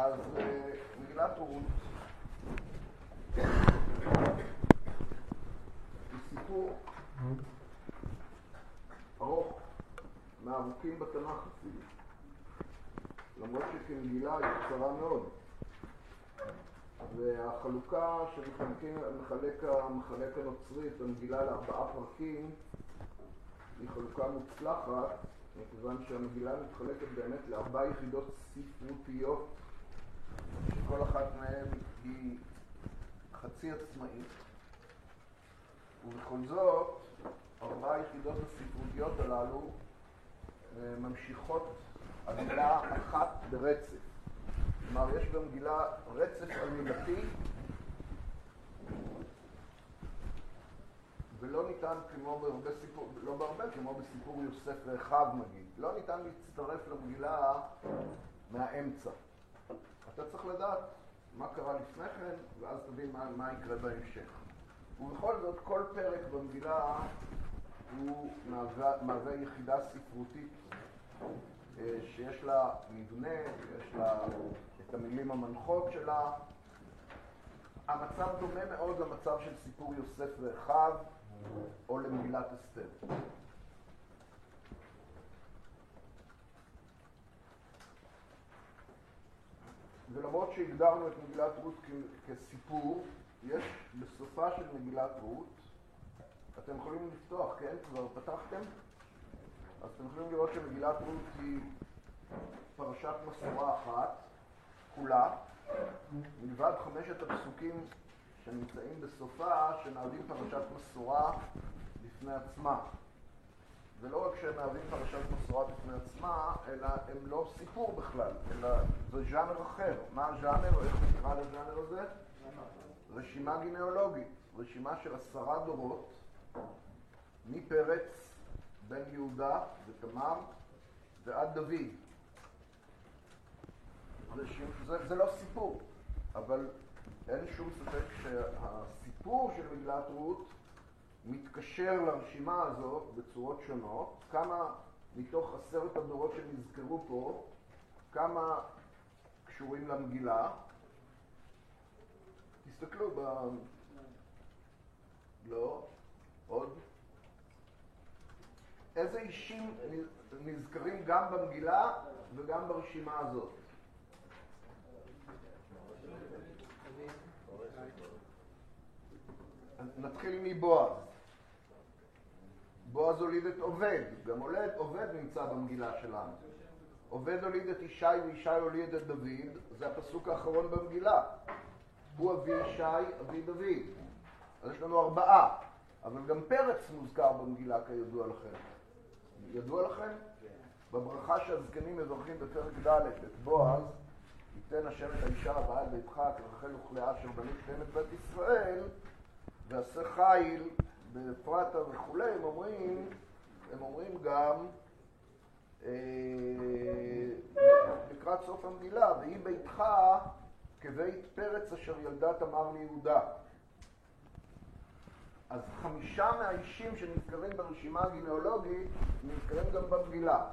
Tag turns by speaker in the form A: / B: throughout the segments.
A: אז אה, מגילת רות היא סיפור ארוך, מהארוכים בתנ"ך אפילו. למרות שכמגילה היא קצרה מאוד. והחלוקה שמחלק המחלק הנוצרי את המגילה לארבעה פרקים היא חלוקה מוצלחת, מכיוון שהמגילה מתחלקת באמת לארבע יחידות ספרותיות, שכל אחת מהן היא חצי עצמאית, ובכל זאת, ארבע היחידות הספרותיות הללו אה, ממשיכות על מילה אחת ברצף. כלומר, יש במגילה רצף עלילתי ולא ניתן כמו בהרבה סיפור, לא בהרבה, כמו בסיפור יוסף ואחיו נגיד, לא ניתן להצטרף למגילה מהאמצע. אתה צריך לדעת מה קרה לפני כן, ואז תבין מה, מה יקרה בהמשך. ובכל זאת, כל פרק במגילה הוא מהווה, מהווה יחידה ספרותית אה, שיש לה מבנה, יש לה את המילים המנחות שלה. המצב דומה מאוד למצב של סיפור יוסף ואחיו, או למגילת אסתר. ולמרות שהגדרנו את מגילת רות כסיפור, יש בסופה של מגילת רות, אתם יכולים לפתוח, כן? כבר פתחתם? אז אתם יכולים לראות שמגילת רות היא פרשת מסורה אחת, כולה, מלבד חמשת הפסוקים שנמצאים בסופה, שמהווים פרשת מסורה בפני עצמה. ולא רק שהם מהווים פרשת מסורה בפני עצמה, אלא הם לא סיפור בכלל, אלא זה ז'אנר אחר. מה הז'אנר, איך נקרא לז'אנר הזה? רשימה גינאולוגית, רשימה של עשרה דורות, מפרץ, בן יהודה ותמר ועד דוד. זה, זה, זה לא סיפור, אבל אין שום ספק שהסיפור של מגילת רות מתקשר לרשימה הזאת בצורות שונות. כמה מתוך עשרת הדורות שנזכרו פה, כמה קשורים למגילה. תסתכלו ב... לא, עוד. איזה אישים נזכרים גם במגילה וגם ברשימה הזאת? נתחיל מבועז. בועז הוליד את עובד, גם הולד, עובד נמצא במגילה שלנו. עובד הוליד את ישי וישי הוליד את דוד, זה הפסוק האחרון במגילה. הוא אבי ישי, אבי דוד. אז יש לנו ארבעה, אבל גם פרץ מוזכר במגילה כידוע לכם. ידוע לכם? בברכה שהזקנים מברכים בפרק ד' את בועז, ייתן השם את האישה הבאה לביתך כרחל וכלאה אשר בנית את בית ישראל, ועשה חיל בפרטה וכולי, הם אומרים, הם אומרים גם אה, לקראת סוף המגילה, ויהי ביתך כבית פרץ אשר ילדה תמר ליהודה. אז חמישה מהאישים שנזכרים ברשימה הגינאולוגית נזכרים גם במגילה.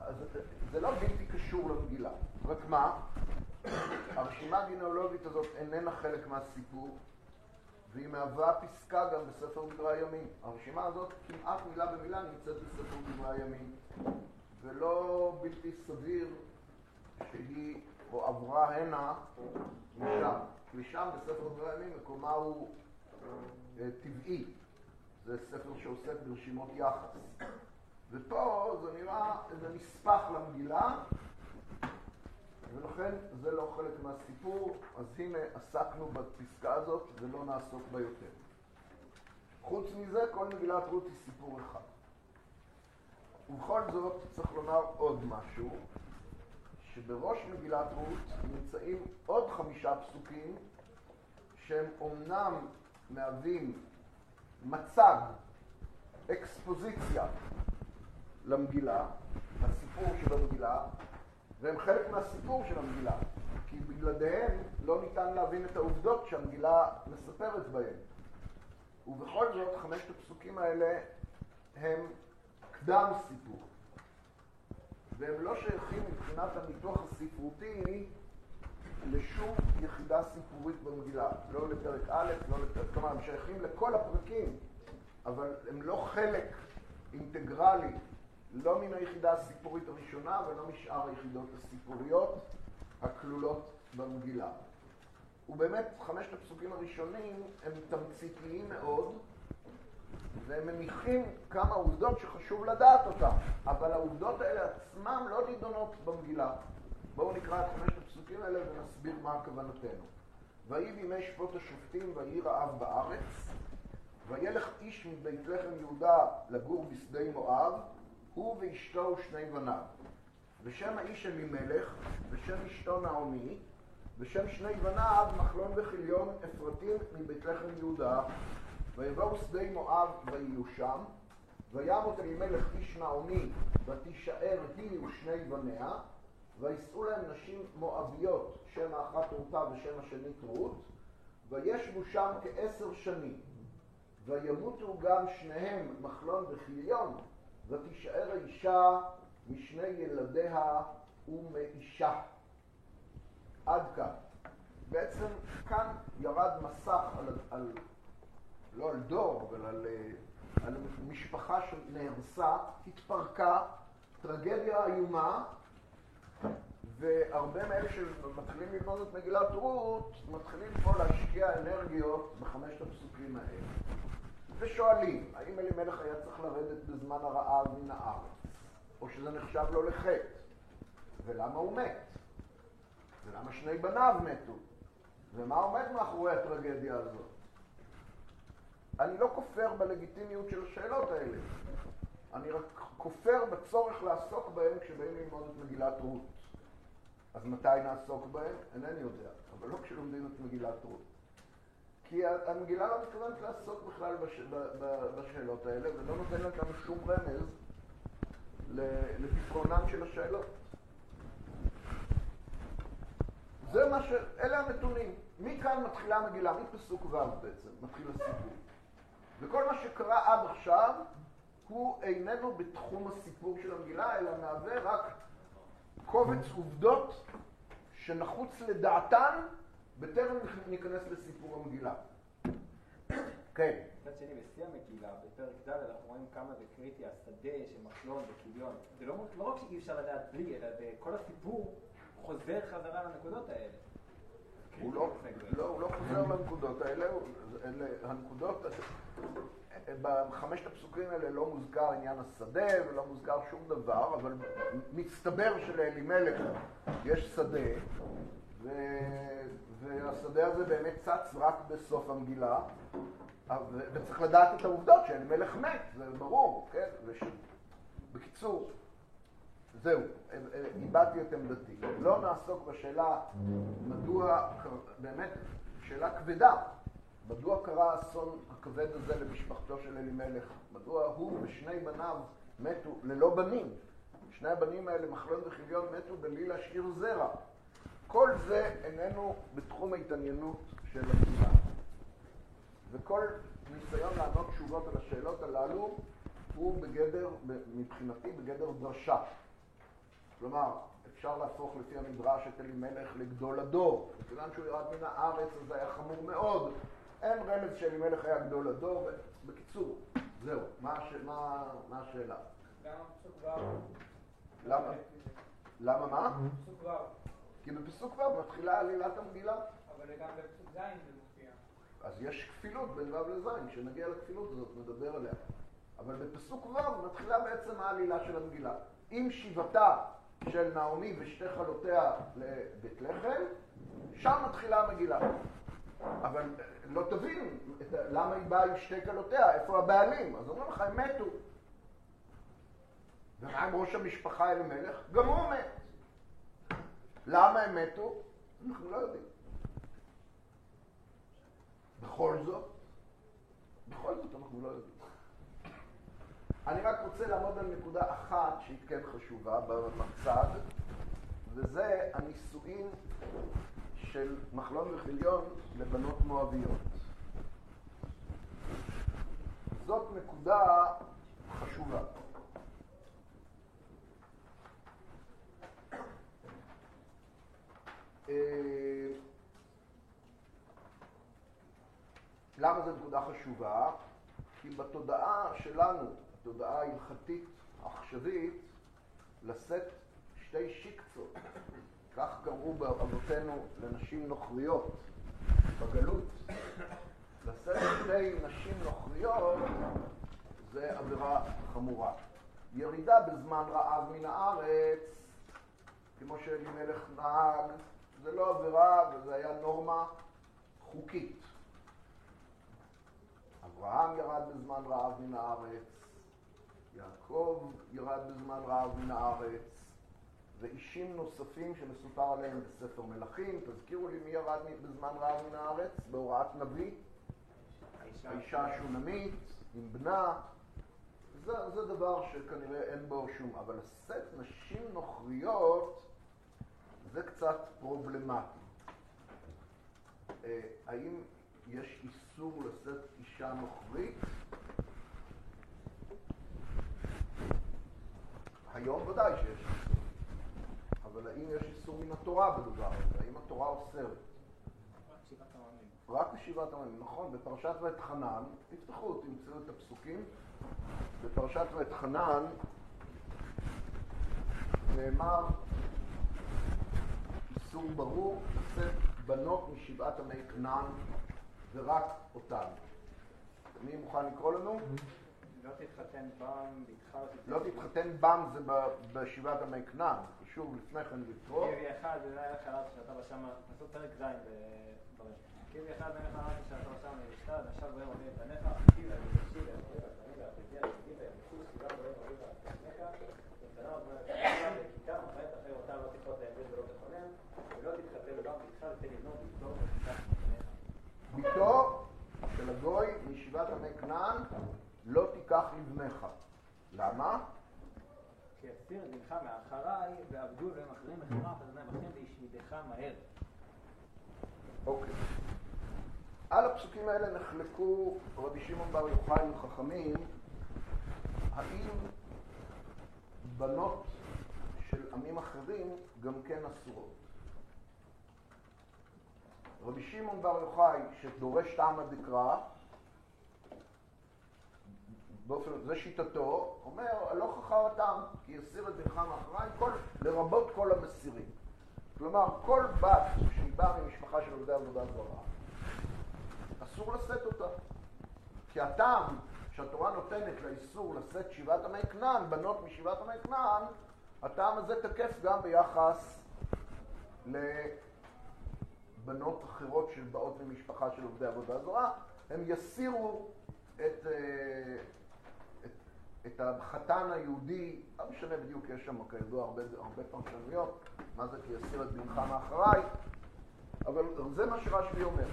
A: אז זה לא בלתי קשור למגילה. רק מה? הרשימה הגינאולוגית הזאת איננה חלק מהסיפור, והיא מהווה פסקה גם בספר דברי הימים. הרשימה הזאת כמעט מילה במילה נמצאת בספר דברי הימים, ולא בלתי סביר שהיא או עברה הנה משם. משם בספר דברי הימים מקומה הוא אה, טבעי. זה ספר שעוסק ברשימות יחס. ופה זה נראה איזה נספח למגילה, ולכן זה לא חלק מהסיפור, אז הנה עסקנו בפסקה הזאת ולא נעסוק בה יותר. חוץ מזה, כל מגילת רות היא סיפור אחד. ובכל זאת צריך לומר עוד משהו, שבראש מגילת רות נמצאים עוד חמישה פסוקים שהם אומנם מהווים מצג, אקספוזיציה למגילה, הסיפור של המגילה, והם חלק מהסיפור של המגילה, כי בגלדיהם לא ניתן להבין את העובדות שהמגילה מספרת בהן. ובכל זאת, חמשת הפסוקים האלה הם קדם סיפור. והם לא שייכים מבחינת הניתוח הספרותי לשום יחידה סיפורית במגילה, לא לפרק א', לא לפרק, כלומר, הם שייכים לכל הפרקים, אבל הם לא חלק אינטגרלי, לא מן היחידה הסיפורית הראשונה ולא משאר היחידות הסיפוריות הכלולות במגילה. ובאמת, חמשת הפסוקים הראשונים הם תמציתיים מאוד, והם מניחים כמה עובדות שחשוב לדעת אותן, אבל העובדות האלה עצמן לא נידונות במגילה. בואו נקרא את חמשת הפסוקים האלה ונסביר מה כוונתנו. ויהי בימי שפוט השופטים ויהי רעב בארץ, וילך איש מבית לחם יהודה לגור בשדה מואב, הוא ואשתו ושני בניו. ושם האיש אלימלך, ושם אשתו נעמי, ושם שני בניו מחלון וכיליון אפרתים מבית לחם יהודה, ויבואו שדה מואב ויהיו שם, וימות אלימלך איש נעמי, ותישאר היא ושני בניה, וישאו להם נשים מואביות, שם האחת רותה ושם השנית רות, וישבו שם כעשר שנים. וימותו גם שניהם מחלון וכיליון, ותישאר האישה משני ילדיה ומאישה. עד כאן. בעצם כאן ירד מסך על, על לא על דור, אבל על, על משפחה שנהרסה, התפרקה, טרגדיה איומה, והרבה מאלה שמתחילים ללמוד את מגילת רות, מתחילים פה להשקיע אנרגיות בחמשת הפסוקים האלה. ושואלים, האם אלימלך היה צריך לרדת בזמן הרעב מן הארץ, או שזה נחשב לו לחטא, ולמה הוא מת, ולמה שני בניו מתו, ומה עומד מאחורי הטרגדיה הזאת. אני לא כופר בלגיטימיות של השאלות האלה, אני רק כופר בצורך לעסוק בהם כשבאים ללמוד את מגילת רות. אז מתי נעסוק בהם? אינני יודע, אבל לא כשלומדים את מגילת רות. כי המגילה לא מתכוונת לעסוק בכלל בש... בשאלות האלה, ולא נותנת לנו שום רמז לפתרונן של השאלות. זה מה ש... אלה הנתונים. מכאן מתחילה המגילה, מפסוק ו' בעצם, מתחיל הסיפור. וכל מה שקרה עד עכשיו הוא איננו בתחום הסיפור של המגילה, אלא מהווה רק קובץ עובדות שנחוץ לדעתן בטרם ניכנס לסיפור המגילה. כן.
B: מצד שני, בשיא המגילה, בפרק ד', אנחנו רואים כמה זה קריטי, השדה של מחלון וכיליון. זה לא, לא רק שאי אפשר לדעת בלי, אלא בכל הסיפור חוזר חזרה לנקודות האלה.
A: הוא לא, לא, הוא לא חוזר לנקודות האלה, אלה הנקודות, בחמשת הפסוקים האלה לא מוזכר עניין השדה ולא מוזכר שום דבר, אבל מצטבר שלאלימלך יש שדה, ו... והשדה הזה באמת צץ רק בסוף המגילה, וצריך לדעת את העובדות שאלימלך מת, זה ברור, כן? וש... בקיצור, זהו, איבדתי את עמדתי. לא נעסוק בשאלה מדוע, באמת, שאלה כבדה, מדוע קרה האסון הכבד הזה למשפחתו של אלימלך? מדוע הוא ושני בניו מתו ללא בנים? שני הבנים האלה, מחלון וחיליון, מתו בלי להשאיר זרע. כל זה איננו בתחום ההתעניינות של המדינה. וכל ניסיון לענות תשובות על השאלות הללו הוא בגדר, מבחינתי, בגדר דרשה. כלומר, אפשר להפוך לפי המדרש את אלימלך לגדול הדור. מכיוון שהוא ירד מן הארץ, אז זה היה חמור מאוד. אין רמז שאלימלך היה גדול הדור. בקיצור, זהו. מה, הש... מה, מה השאלה? למה? למה מה? כי בפסוק ו' מתחילה עלילת המגילה.
C: אבל גם בפסוק ז' זה מופיע.
A: אז יש כפילות בין ו' לז', כשנגיע לכפילות הזאת נדבר עליה. אבל בפסוק ו' מתחילה בעצם העלילה של המגילה. עם שיבתה של נעמי ושתי חלותיה לבית לחם, שם מתחילה המגילה. אבל לא תבין למה היא באה עם שתי כלותיה, איפה הבעלים? אז אומרים לך, הם מתו. ומה עם ראש המשפחה אלימלך? גם הוא מת. למה הם מתו? אנחנו לא יודעים. בכל זאת, בכל זאת אנחנו לא יודעים. אני רק רוצה לעמוד על נקודה אחת שהיא כן חשובה בצד, וזה הנישואין של מחלון וחיליון לבנות מואביות. זאת נקודה חשובה. אה, למה זו נקודה חשובה? כי בתודעה שלנו, תודעה הלכתית עכשווית, לשאת שתי שיקצות. כך קראו באבותינו לנשים נוכריות בגלות. לשאת שתי נשים נוכריות זה עבירה חמורה. ירידה בזמן רעב מן הארץ, כמו שאלימלך נהג, זה לא עבירה וזה היה נורמה חוקית. אברהם ירד בזמן רעב מן הארץ, יעקב ירד בזמן רעב מן הארץ, ואישים נוספים שמסופר עליהם בספר מלכים. תזכירו לי מי ירד בזמן רעב מן הארץ? בהוראת נביא? האישה השונמית עם בנה. זה, זה דבר שכנראה אין בו שום, אבל לשאת נשים נוכריות זה קצת פרובלמטי. אה, האם יש איסור לשאת אישה נוכרית? היום ודאי שיש איסור. אבל האם יש איסור מן התורה בדבר הזה? האם התורה אוסרת? רק בשבעת הממים, נכון, בפרשת ואת חנן, תפתחו, תמצאו את הפסוקים, בפרשת ואת חנן נאמר איסור ברור לשאת בנות משבעת עמי כנען ורק אותן. מי מוכן לקרוא לנו?
B: לא תתחתן בם,
A: לא תתחתן בם זה בשבעת עמי כנען, חשוב לפני כן לקרוא.
B: קיבי אחד, זה היה קראתי שאתה בשם, לעשות פרק ז' בדברים. קיבי אחד, מלך אמרתי שאתה בשם נשתד, נשב בהם עולים את פניך, קיבי,
A: ביתו של הגוי מישיבת עמי כנען לא תיקח לבנך. למה?
B: כי אסיר דינך מאחריי, ועבדו והם אחרים מכירה, חזנה בכם והשמידך מהר.
A: אוקיי. על הפסוקים האלה נחלקו רבי שמעון בר יוחאי וחכמים, האם בנות של עמים אחרים גם כן אסורות. רבי שמעון בר יוחאי, שדורש טעמא דקרא, באופן, זה שיטתו, אומר, הלא חכר הטעם, כי יסיר את מאחריי, כל, לרבות כל המסירים. כלומר, כל בת שהיא באה ממשפחה של עובדי עבודה זרה, אסור לשאת אותה. כי הטעם שהתורה נותנת לאיסור לשאת שבעת עמי כנען, בנות משבעת עמי כנען, הטעם הזה תקף גם ביחס לבנות אחרות שבאות ממשפחה של עובדי עבודה זרה, הם יסירו את, אה, את, את החתן היהודי, לא משנה בדיוק, יש שם כידוע הרבה, הרבה פרשנויות, מה זה כי יסיר את בנך מאחריי, אבל זה מה שרשב"י אומר,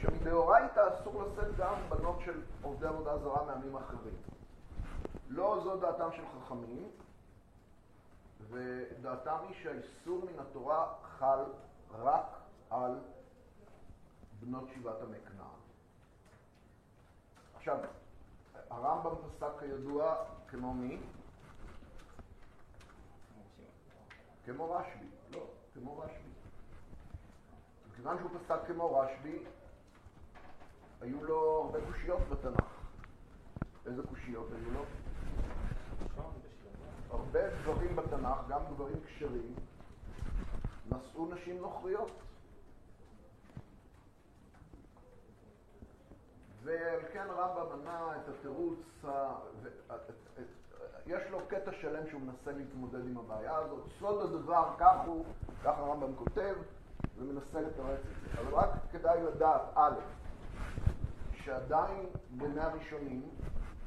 A: שמדאורייתא אסור לשאת גם בנות של עובדי עבודה זרה מעמים אחרים. לא זו דעתם של חכמים, ודעתם היא שהאיסור מן התורה חל רק על בנות שבעת כנען. עכשיו, הרמב"ם פסק כידוע כמו מי? כמו רשב"י, לא, כמו רשב"י. מכיוון שהוא פסק כמו רשב"י, היו לו הרבה קושיות בתנ"ך. איזה קושיות היו לו? הרבה דברים בתנ"ך, גם דברים כשרים, נשאו נשים נוכריות. ועל כן הרמב"ם מנה את התירוץ, יש לו קטע שלם שהוא מנסה להתמודד עם הבעיה הזאת. סוד הדבר, כך הוא, כך הרמב"ם כותב, ומנסה לתרץ את זה. אבל רק כדאי לדעת, א', שעדיין בימי הראשונים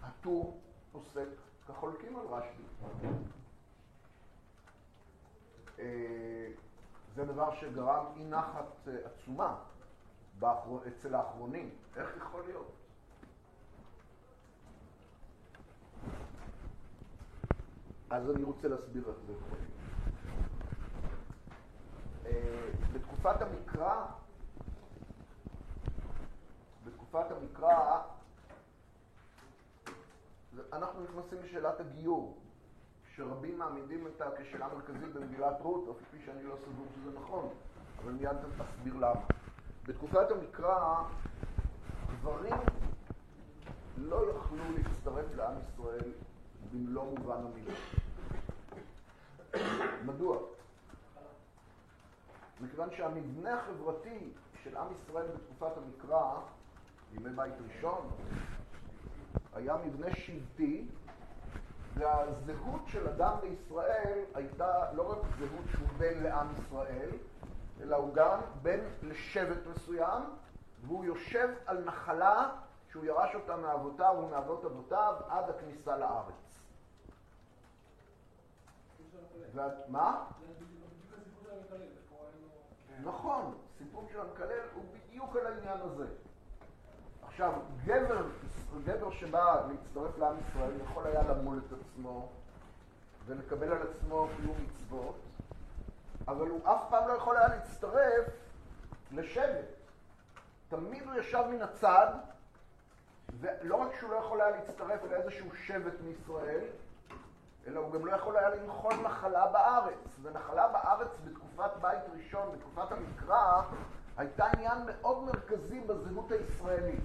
A: הטור פוסק כחולקים על רשב"י. זה דבר שגרם אי נחת עצומה אצל האחרונים. איך יכול להיות? אז אני רוצה להסביר איך זה להיות. בתקופת המקרא, בתקופת המקרא, אנחנו נכנסים לשאלת הגיור, שרבים מעמידים אותה כשאלה מרכזית במגילת רות, אף כפי שאני לא סבור שזה נכון, אבל מיד אסביר למה. בתקופת המקרא הגברים לא יכלו להצטרף לעם ישראל במלוא מובן המילה. מדוע? מכיוון שהמבנה החברתי של עם ישראל בתקופת המקרא, בימי בית ראשון, היה מבנה שבטי, והזהות של אדם בישראל הייתה לא רק זהות שהוא בן לעם ישראל, אלא הוא גם בן לשבט מסוים, והוא יושב על נחלה שהוא ירש אותה מאבותיו ומאבות אבותיו עד הכניסה לארץ. מה? נכון, סיפור של המקלל הוא בדיוק על העניין הזה. עכשיו, גבר, גבר שבא להצטרף לעם ישראל יכול היה למול את עצמו ולקבל על עצמו קיום מצוות, אבל הוא אף פעם לא יכול היה להצטרף לשבט. תמיד הוא ישב מן הצד, ולא רק שהוא לא יכול היה להצטרף לאיזשהו שבט מישראל, אלא הוא גם לא יכול היה לנחול נחלה בארץ. ונחלה בארץ בתקופת בית ראשון, בתקופת המקרא, הייתה עניין מאוד מרכזי בזהות הישראלית.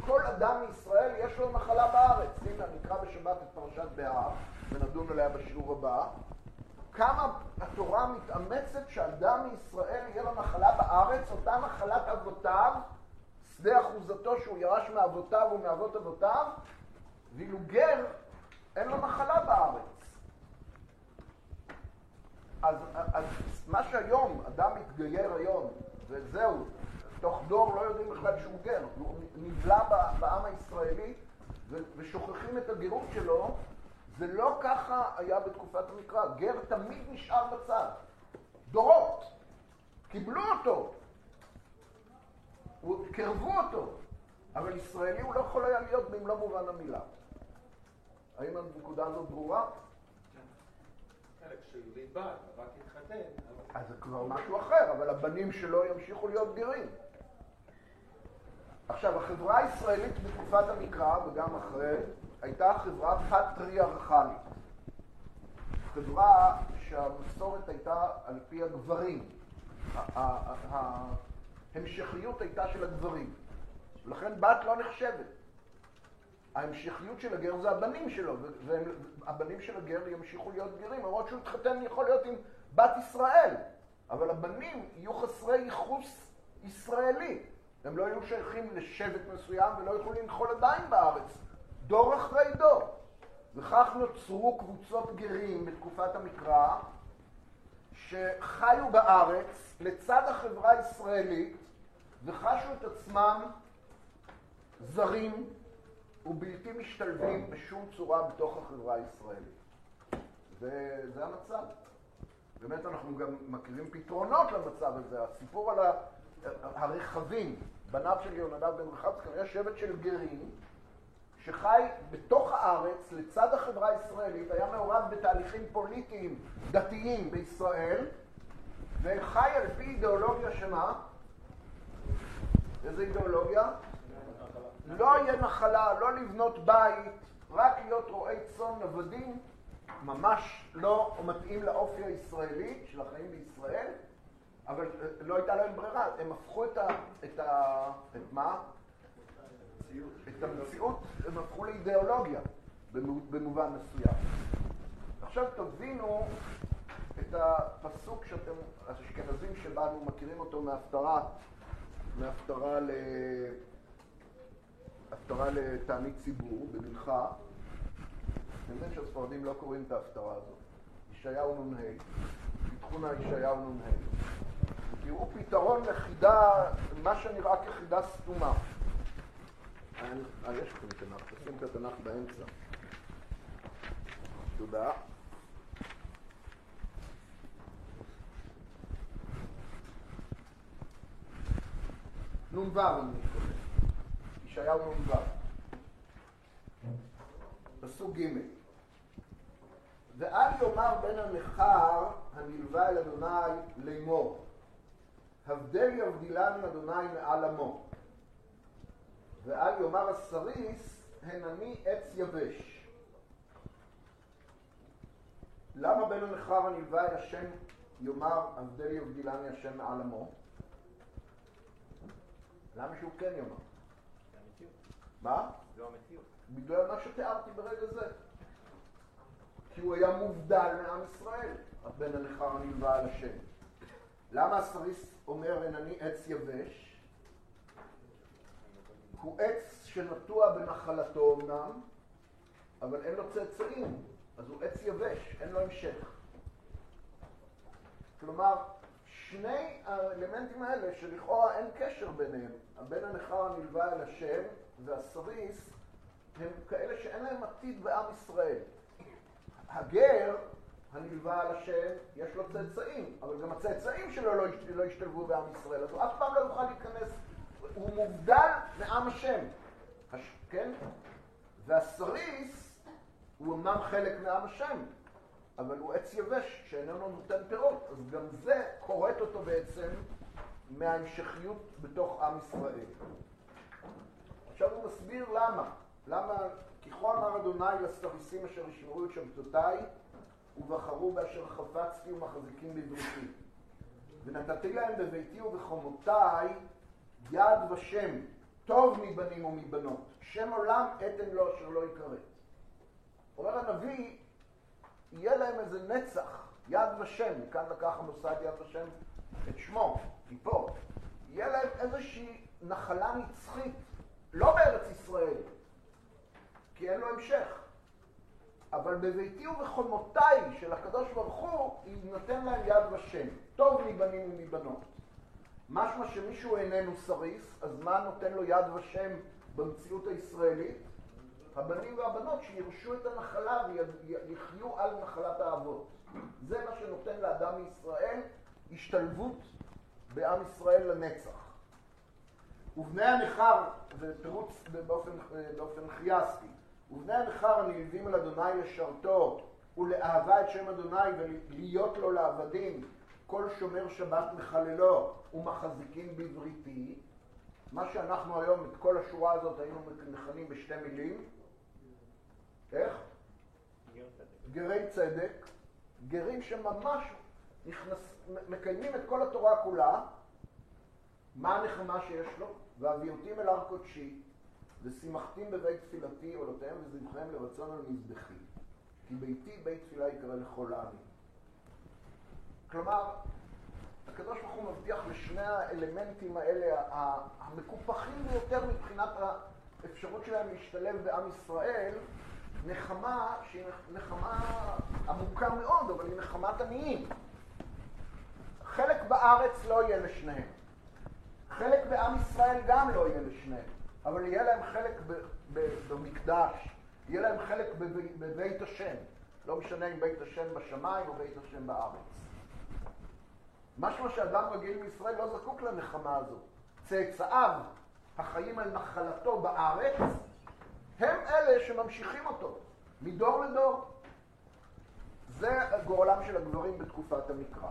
A: כל אדם מישראל יש לו נחלה בארץ. הנה, נקרא בשבת את פרשת בהר, ונדון עליה בשיעור הבא. כמה התורה מתאמצת שאדם מישראל יהיה לו נחלה בארץ, אותה נחלת אבותיו, שדה אחוזתו שהוא ירש מאבותיו ומאבות אבותיו, ואילו גר אין לו נחלה בארץ. אז, אז מה שהיום, אדם מתגייר היום, וזהו, תוך דור לא יודעים בכלל שהוא גר, הוא נבלע בעם הישראלי ושוכחים את הגירות שלו, זה לא ככה היה בתקופת המקרא. גר תמיד נשאר בצד. דורות. קיבלו אותו. קרבו אותו. אבל ישראלי הוא לא יכול היה להיות במלוא מובן המילה. האם הנקודה הזאת ברורה?
D: חלק של ליבה, רק התחתן.
A: אז זה כבר משהו אחר, אבל הבנים שלו ימשיכו להיות גרים. עכשיו, החברה הישראלית בתקופת המקרא, וגם אחרי, הייתה חברה פטריארכלית. חברה שהמסורת הייתה על פי הגברים. ההמשכיות הייתה של הגברים. ולכן בת לא נחשבת. ההמשכיות של הגר זה הבנים שלו, והבנים של הגר ימשיכו להיות גרים, למרות שהוא יתחתן יכול להיות עם בת ישראל, אבל הבנים יהיו חסרי ייחוס ישראלי. הם לא יהיו שייכים לשבט מסוים ולא יוכלו לנחול עדיין בארץ, דור אחרי דור. וכך נוצרו קבוצות גרים בתקופת המקרא, שחיו בארץ לצד החברה הישראלית וחשו את עצמם זרים ובלתי משתלבים בשום צורה בתוך החברה הישראלית. וזה המצב. באמת אנחנו גם מכירים פתרונות למצב הזה. הסיפור על הרכבים, בניו של יהונדב בן רחב, זה כנראה שבט של גרים, שחי בתוך הארץ, לצד החברה הישראלית, היה מעורב בתהליכים פוליטיים דתיים בישראל, וחי על פי אידיאולוגיה שמה? איזה אידיאולוגיה? לא יהיה נחלה, לא לבנות בית, רק להיות רועי צאן נוודים, ממש לא מתאים לאופי הישראלי של החיים בישראל, אבל אה, לא הייתה להם ברירה, הם הפכו את ה... את ה... את מה? את המציאות, הם הפכו לאידיאולוגיה במובן מסוים. עכשיו תבינו את הפסוק שאתם, האשכנזים שבנו, מכירים אותו מהפטרה, מהפטרה ל... הפטרה לתענית ציבור במנחה. אתם יודעים שהספרדים לא קוראים את ההפטרה הזאת. ישעיהו נ"ה, פיתחו נא ישעיהו נ"ה. תראו פתרון לחידה, מה שנראה כחידה סתומה. אה, יש לכם תנ"ך, תשים את התנ"ך באמצע. תודה. נ"ו אני מתכוון. ישעיהו נ"ו. פסוק ג' ואל יאמר בן הנכר הנלווה אל אדוני לאמור הבדל יבדילן אדוני מעל עמו ואל יאמר הסריס הנני עץ יבש למה בן הנכר הנלווה אל השם יאמר הבדל יבדילני השם מעל עמו? למה שהוא כן יאמר? מה?
B: זו המציאות.
A: בגלל מה שתיארתי ברגע זה. כי הוא היה מובדל מעם ישראל, הבן הנכר הנלווה על השם. למה הסריס אומר אינני עץ יבש? הוא עץ שנטוע בנחלתו אמנם, אבל אין לו צאצאים, אז הוא עץ יבש, אין לו המשך. כלומר, שני האלמנטים האלה שלכאורה אין קשר ביניהם, הבן הנכר הנלווה אל השם והסריס, הם כאלה שאין להם עתיד בעם ישראל. הגר הנלווה על השם, יש לו צאצאים, אבל גם הצאצאים שלו לא, יש- לא ישתלבו בעם ישראל, אז הוא אף פעם לא יוכל להיכנס, הוא מובדל מעם השם, הש- כן? והסריס הוא אמנם חלק מעם השם, אבל הוא עץ יבש שאיננו נותן פירות, אז גם זה כורת אותו בעצם מההמשכיות בתוך עם ישראל. עכשיו הוא מסביר למה. למה, כי כה אמר אדוני לסריסים אשר ישמרו את שבתותיי, ובחרו באשר חפצתי ומחזיקים בבריתי. ונתתי להם בביתי ובחומותיי יד ושם, טוב מבנים ומבנות, שם עולם אתן לו אשר לא יכרת. אומר הנביא, יהיה להם איזה נצח, יד ושם, מכאן לקח המוסד יד ושם את שמו, מפה. יהיה להם איזושהי נחלה נצחית, לא בארץ ישראל, כי אין לו המשך. אבל בביתי ובחומותיי של הקדוש ברוך הוא, יינתן להם יד ושם, טוב מבנים ומבנות. משמע שמישהו איננו סריס, אז מה נותן לו יד ושם במציאות הישראלית? הבנים והבנות שירשו את הנחלה ויחיו על נחלת האבות. זה מה שנותן לאדם מישראל השתלבות בעם ישראל לנצח. ובני הנכר, זה תירוץ באופן, באופן חייסטי, ובני הנכר הנלווים אל אדוני לשרתו ולאהבה את שם אדוני ולהיות לו לעבדים, כל שומר שבת מחללו ומחזיקים בבריתי, מה שאנחנו היום את כל השורה הזאת היינו מכנים בשתי מילים, איך? גרי צדק, גרים שממש נכנס, מקיימים את כל התורה כולה, מה הנחמה שיש לו? והביאותים אל הר קודשי, ושימחתים בבית תפילתי עולותיהם וזבחיהם לרצון על מזבחי. כי ביתי בית תפילה יקרא לכל העמים. כלומר, הקדוש ברוך הוא מבטיח לשני האלמנטים האלה, המקופחים ביותר מבחינת האפשרות שלהם להשתלב בעם ישראל, נחמה שהיא נחמה עמוקה מאוד, אבל היא נחמת עניים. חלק בארץ לא יהיה לשניהם. חלק בעם ישראל גם לא יהיה לשניהם, אבל יהיה להם חלק ב- ב- במקדש, יהיה להם חלק בב- בבית השם. לא משנה אם בית השם בשמיים או בית השם בארץ. משמע שאדם רגיל מישראל לא זקוק לנחמה הזאת. צאצאיו החיים על נחלתו בארץ, הם אלה שממשיכים אותו, מדור לדור. זה גורלם של הגברים בתקופת המקרא.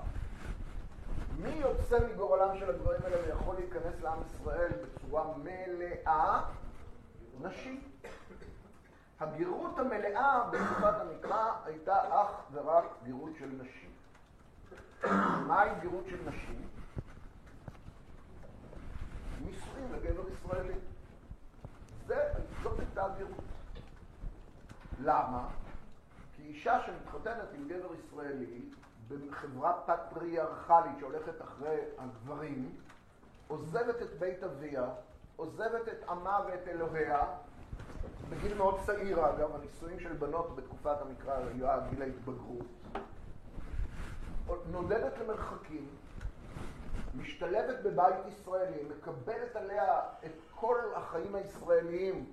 A: מי יוצא מגורלם של הגברים האלה ויכול להיכנס לעם ישראל בצורה מלאה? נשים. הגירות המלאה בתקופת המקרא הייתה אך ורק גירות של נשים. מהי גירות של נשים? נישואים לגבר ישראלי. זה, זאת הייתה הגירות. למה? כי אישה שמתחתנת עם גבר ישראלי בחברה פטריארכלית שהולכת אחרי הגברים, עוזבת את בית אביה, עוזבת את עמה ואת אלוהיה, בגיל מאוד צעיר אגב, הנישואים של בנות בתקופת המקרא עד גיל ההתבגרות, נודדת למרחקים, משתלבת בבית ישראלי, מקבלת עליה את כל החיים הישראליים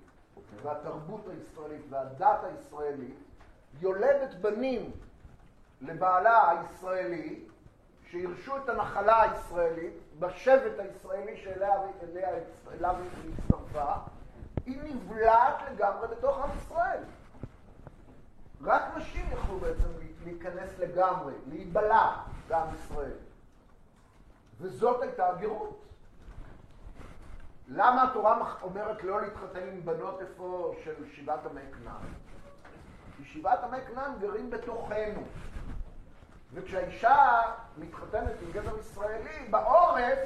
A: והתרבות הישראלית והדת הישראלית, יולדת בנים לבעלה הישראלי, שירשו את הנחלה הישראלית, בשבט הישראלי שאליה אליה, אליו היא הצטרפה, היא נבלעת לגמרי בתוך עם ישראל. רק נשים יכלו בעצם להיכנס לגמרי, להיבלע בעם ישראל. וזאת הייתה הגירות. למה התורה אומרת לא להתחתן עם בנות איפה של שבעת עמי כנען? כי שבעת עמי כנען גרים בתוכנו. וכשהאישה מתחתנת עם גבר ישראלי, בעורף,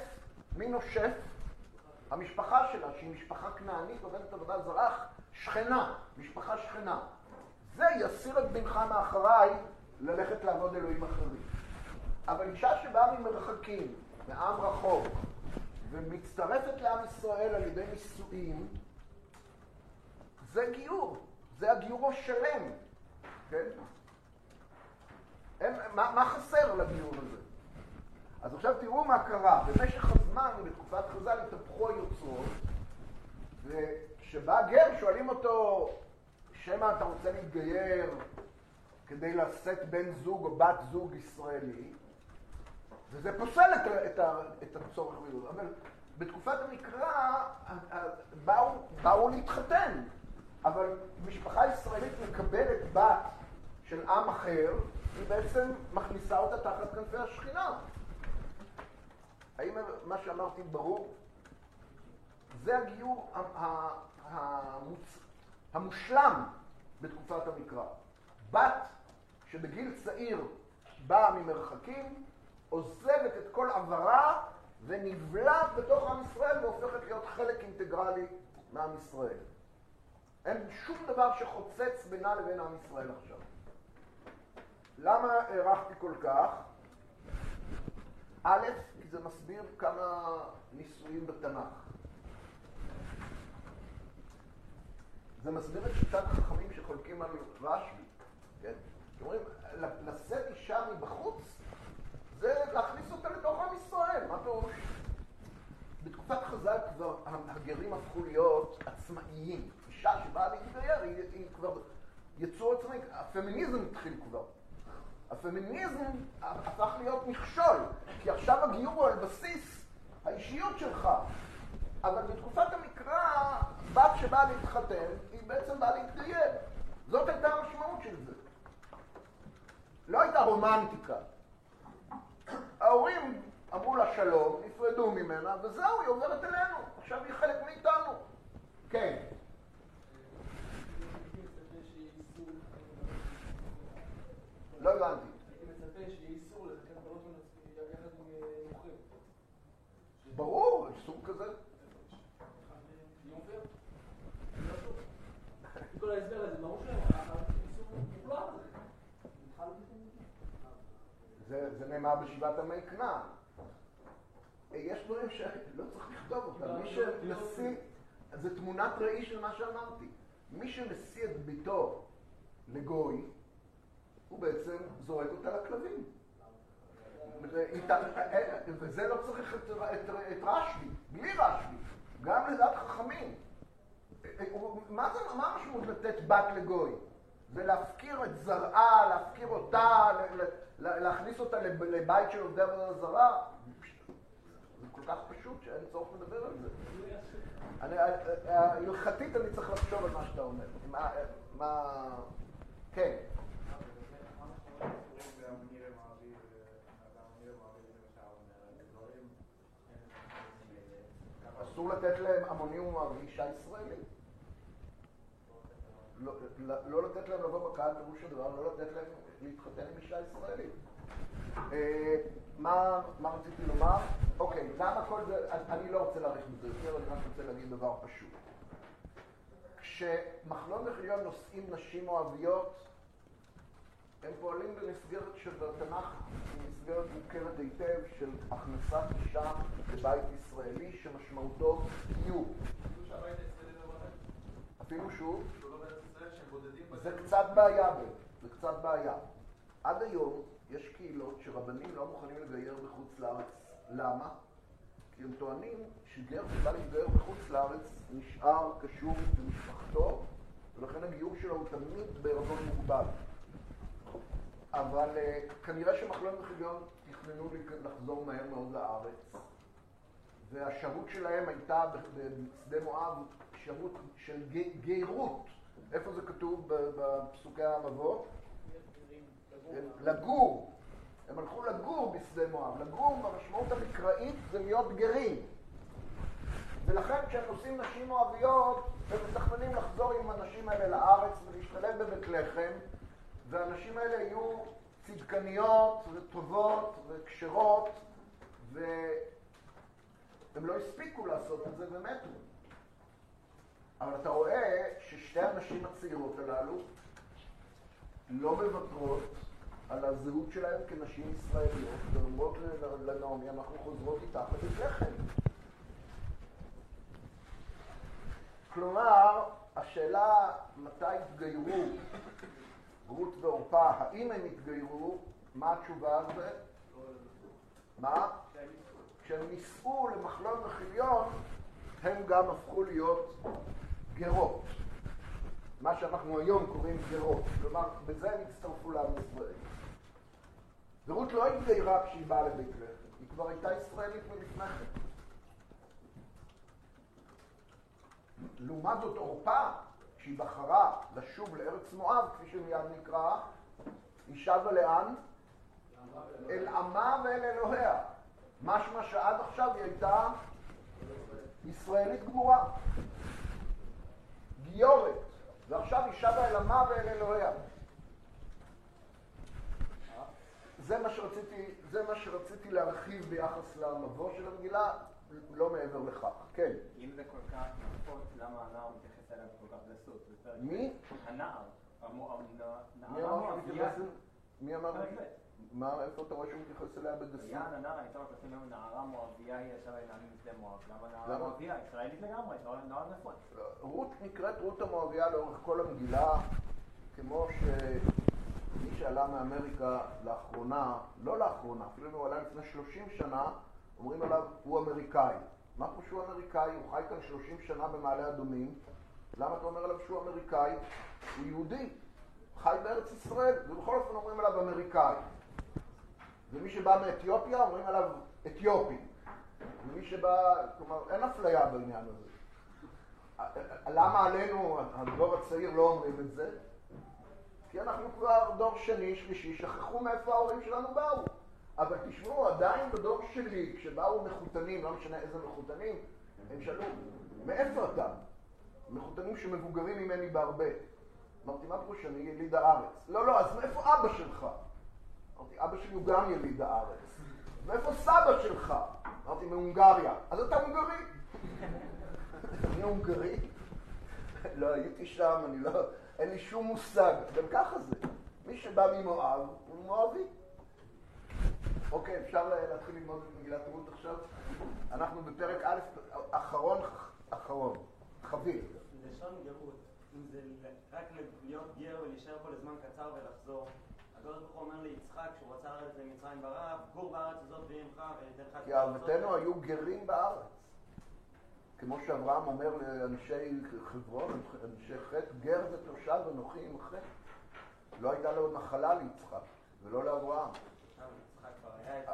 A: מי נושף? המשפחה שלה, שהיא משפחה כנענית, עובדת עבודה זרה, שכנה, משפחה שכנה. זה יסיר את בנך מאחריי ללכת לעבוד אלוהים אחרים. אבל אישה שבאה ממרחקים, מעם רחוק, ומצטרפת לעם ישראל על ידי נישואים, זה גיור, זה הגיור השלם, כן? הם, מה, מה חסר לגיור הזה? אז עכשיו תראו מה קרה. במשך הזמן, בתקופת חז"ל, התהפכו היוצרות, וכשבא גר שואלים אותו, שמא אתה רוצה להתגייר כדי לשאת בן זוג או בת זוג ישראלי, וזה פוסל את, את, את הצורך בגיור. אבל בתקופת המקרא באו, באו להתחתן, אבל משפחה ישראלית מקבלת בת של עם אחר, היא בעצם מכניסה אותה תחת כנפי השכינה. האם מה שאמרתי ברור? זה הגיור. המושלם בתקופת המקרא. בת שבגיל צעיר באה ממרחקים, עוזבת את כל עברה ונבלעת בתוך עם ישראל והופכת להיות חלק אינטגרלי מעם ישראל. אין שום דבר שחוצץ בינה לבין עם ישראל עכשיו. למה הארכתי כל כך? א', כי זה מסביר כמה ניסויים בתנ"ך. זה מסביר את שיטת החכמים שחולקים על רשב"י, כן? אומרים, לשאת אישה מבחוץ זה להכניס אותה לתוך עם ישראל, מה פירוש? בתקופת חז"ל כבר הגרים הפכו להיות עצמאיים. אישה שבאה להתגייר היא, היא כבר יצור עצמאי, הפמיניזם התחיל כבר. הפמיניזם הפך להיות מכשול, כי עכשיו הגיור הוא על בסיס האישיות שלך. אבל בתקופת המקרא, בת שבאה להתחתן, היא בעצם באה להתגייר. זאת הייתה המשמעות של זה. לא הייתה רומנטיקה. ההורים אמרו לה שלום, נפרדו ממנה, וזהו, היא עוברת אלינו. עכשיו היא חלק מאיתנו. כן. לא הבנתי. ברור, יש סוג כזה.
C: כל ההסבר הזה, ברור
A: זה נאמר בשבעת עמי כנען. יש דברים שלא צריך לכתוב אותם. מי שנשיא, זה תמונת ראי של מה שאמרתי. מי שנשיא את ביתו לגוי, הוא בעצם זורק אותה לכלבים. וזה לא צריך את, את, את רשב"י, בלי רשב"י, גם לדעת חכמים. מה זה, מה המשמעות לתת בת לגוי? זה להפקיר את זרעה, להפקיר אותה, להכניס אותה לבית של עובדי עבודה זרה. זה כל כך פשוט שאין צורך לדבר על זה. הלכתית אני צריך לחשוב על מה שאתה אומר. מה... כן. אסור לתת להם המונים ומערבי אישה ישראלית. לא, לא לתת להם לבוא בקהל פירוש הדבר, לא לתת להם להתחתן עם אישה ישראלית. אה, מה, מה רציתי לומר? אוקיי, למה כל זה, אני לא רוצה להאריך בזה יותר, אני רק רוצה להגיד דבר פשוט. כשמחלון וחיליון נושאים נשים אוהביות, הם פועלים במסגרת של בתנ"ך, במסגרת מוכרת היטב של הכנסת אישה לבית ישראלי שמשמעותו קיום. אפילו שוב, זה קצת בעיה, זה קצת בעיה. עד היום יש קהילות שרבנים לא מוכנים לגייר בחוץ לארץ. למה? כי הם טוענים שגר שבא להתגייר בחוץ לארץ נשאר קשור במשפחתו, ולכן הגיור שלו הוא תמיד בערבון מוגבל. אבל uh, כנראה שמחלון וחיליון תכננו לחזור מהר מאוד לארץ, והשהות שלהם הייתה בשדה מואב שרות של גיירות. איפה זה כתוב בפסוקי המבוא? לגור. הם הלכו לגור בשדה מואב. לגור במשמעות המקראית זה להיות גרים. ולכן כשהם עושים נשים מואביות, הם מתכננים לחזור עם הנשים האלה לארץ ולהשתלב בבית לחם, והנשים האלה יהיו צדקניות וטובות וכשרות, והן הם לא הספיקו לעשות את זה ומתו. אבל אתה רואה ששתי הנשים הצעירות הללו לא מוותרות על הזהות שלהן כנשים ישראליות, ואומרות לנעמי, אנחנו חוזרות איתך לבית. כלומר, השאלה מתי התגיירו רות ועורפה, האם הם התגיירו, מה התשובה על זה? מה? כשהם נישאו למחלון וחיליון, הם גם הפכו להיות גרות. מה שאנחנו היום קוראים גרות. כלומר, בזה הם הצטרפו לעם ישראל. ורות לא התגיירה כשהיא באה לבית לחם, היא כבר הייתה ישראלית מלפני כן. לעומת זאת עורפה, כשהיא בחרה לשוב לארץ מואב, כפי שמיד נקרא, היא שבה לאן? אל עמה ואל אלוהיה. משמע שעד עכשיו היא הייתה ישראלית גמורה, גיורת, ועכשיו היא שבה אל עמה ואל אלוהיה. זה מה שרציתי, זה מה שרציתי להרחיב ביחס למבוא של המגילה, לא מעבר לכך. כן.
B: אם זה כל כך נפוץ, למה הנער מתייחס אליו כל כך גסות?
A: מי?
B: הנער.
A: מי אמר? מה, איפה אתה רואה שהוא מתייחס אליה בגסות?
B: יען הנער, אני צריך לשים היום נערה מואביה היא ישבה אל משדה מואב. למה נערה מואביה? ישראלית לגמרי, נוער נפוץ.
A: רות נקראת רות המואביה לאורך כל המגילה, כמו שמי שעלה מאמריקה לאחרונה, לא לאחרונה, אפילו אם הוא עלה לפני 30 שנה, אומרים עליו, הוא אמריקאי. מה פה שהוא אמריקאי? הוא חי כאן 30 שנה במעלה אדומים. למה אתה אומר עליו שהוא אמריקאי? הוא יהודי, חי בארץ ישראל, ובכל אופן אומרים עליו אמריקאי. ומי שבא מאתיופיה אומרים עליו אתיופי. ומי שבא, כלומר, אין אפליה בעניין הזה. למה עלינו, הדור הצעיר, לא אומרים את זה? כי אנחנו כבר דור שני, שלישי, שכחו מאיפה ההורים שלנו באו. אבל תשמעו, עדיין בדור שלי, כשבאו מחותנים, לא משנה איזה מחותנים, הם שאלו, מאיפה אתה? מחותנים שמבוגרים ממני בהרבה. אמרתי, מה פירוש אני יליד הארץ? לא, לא, אז מאיפה אבא שלך? אמרתי, אבא שלי הוא גם יליד הארץ. מאיפה סבא שלך? אמרתי, מהונגריה. אז אתה הונגרי. אני הונגרי? לא הייתי שם, אני לא... אין לי שום מושג. גם ככה זה. מי שבא ממואב הוא מואבי. אוקיי, אפשר להתחיל ללמוד את מגילת רות עכשיו? אנחנו בפרק א', אחרון, אחרון, חביב.
E: לשון גרות, אם זה רק להיות גר ולהישאר פה לזמן קצר ולחזור, הקדוש ברוך הוא אומר ליצחק, כשהוא רצה לרדת למצרים ברעב, גור בארץ הזאת ויהיה עמך וניתן לך...
A: כי אבותינו היו גרים בארץ. כמו שאברהם אומר לאנשי חברון, אנשי חטא, גר ותושב אנוכי עמכם. לא הייתה לו נחלה ליצחק, ולא לאברהם.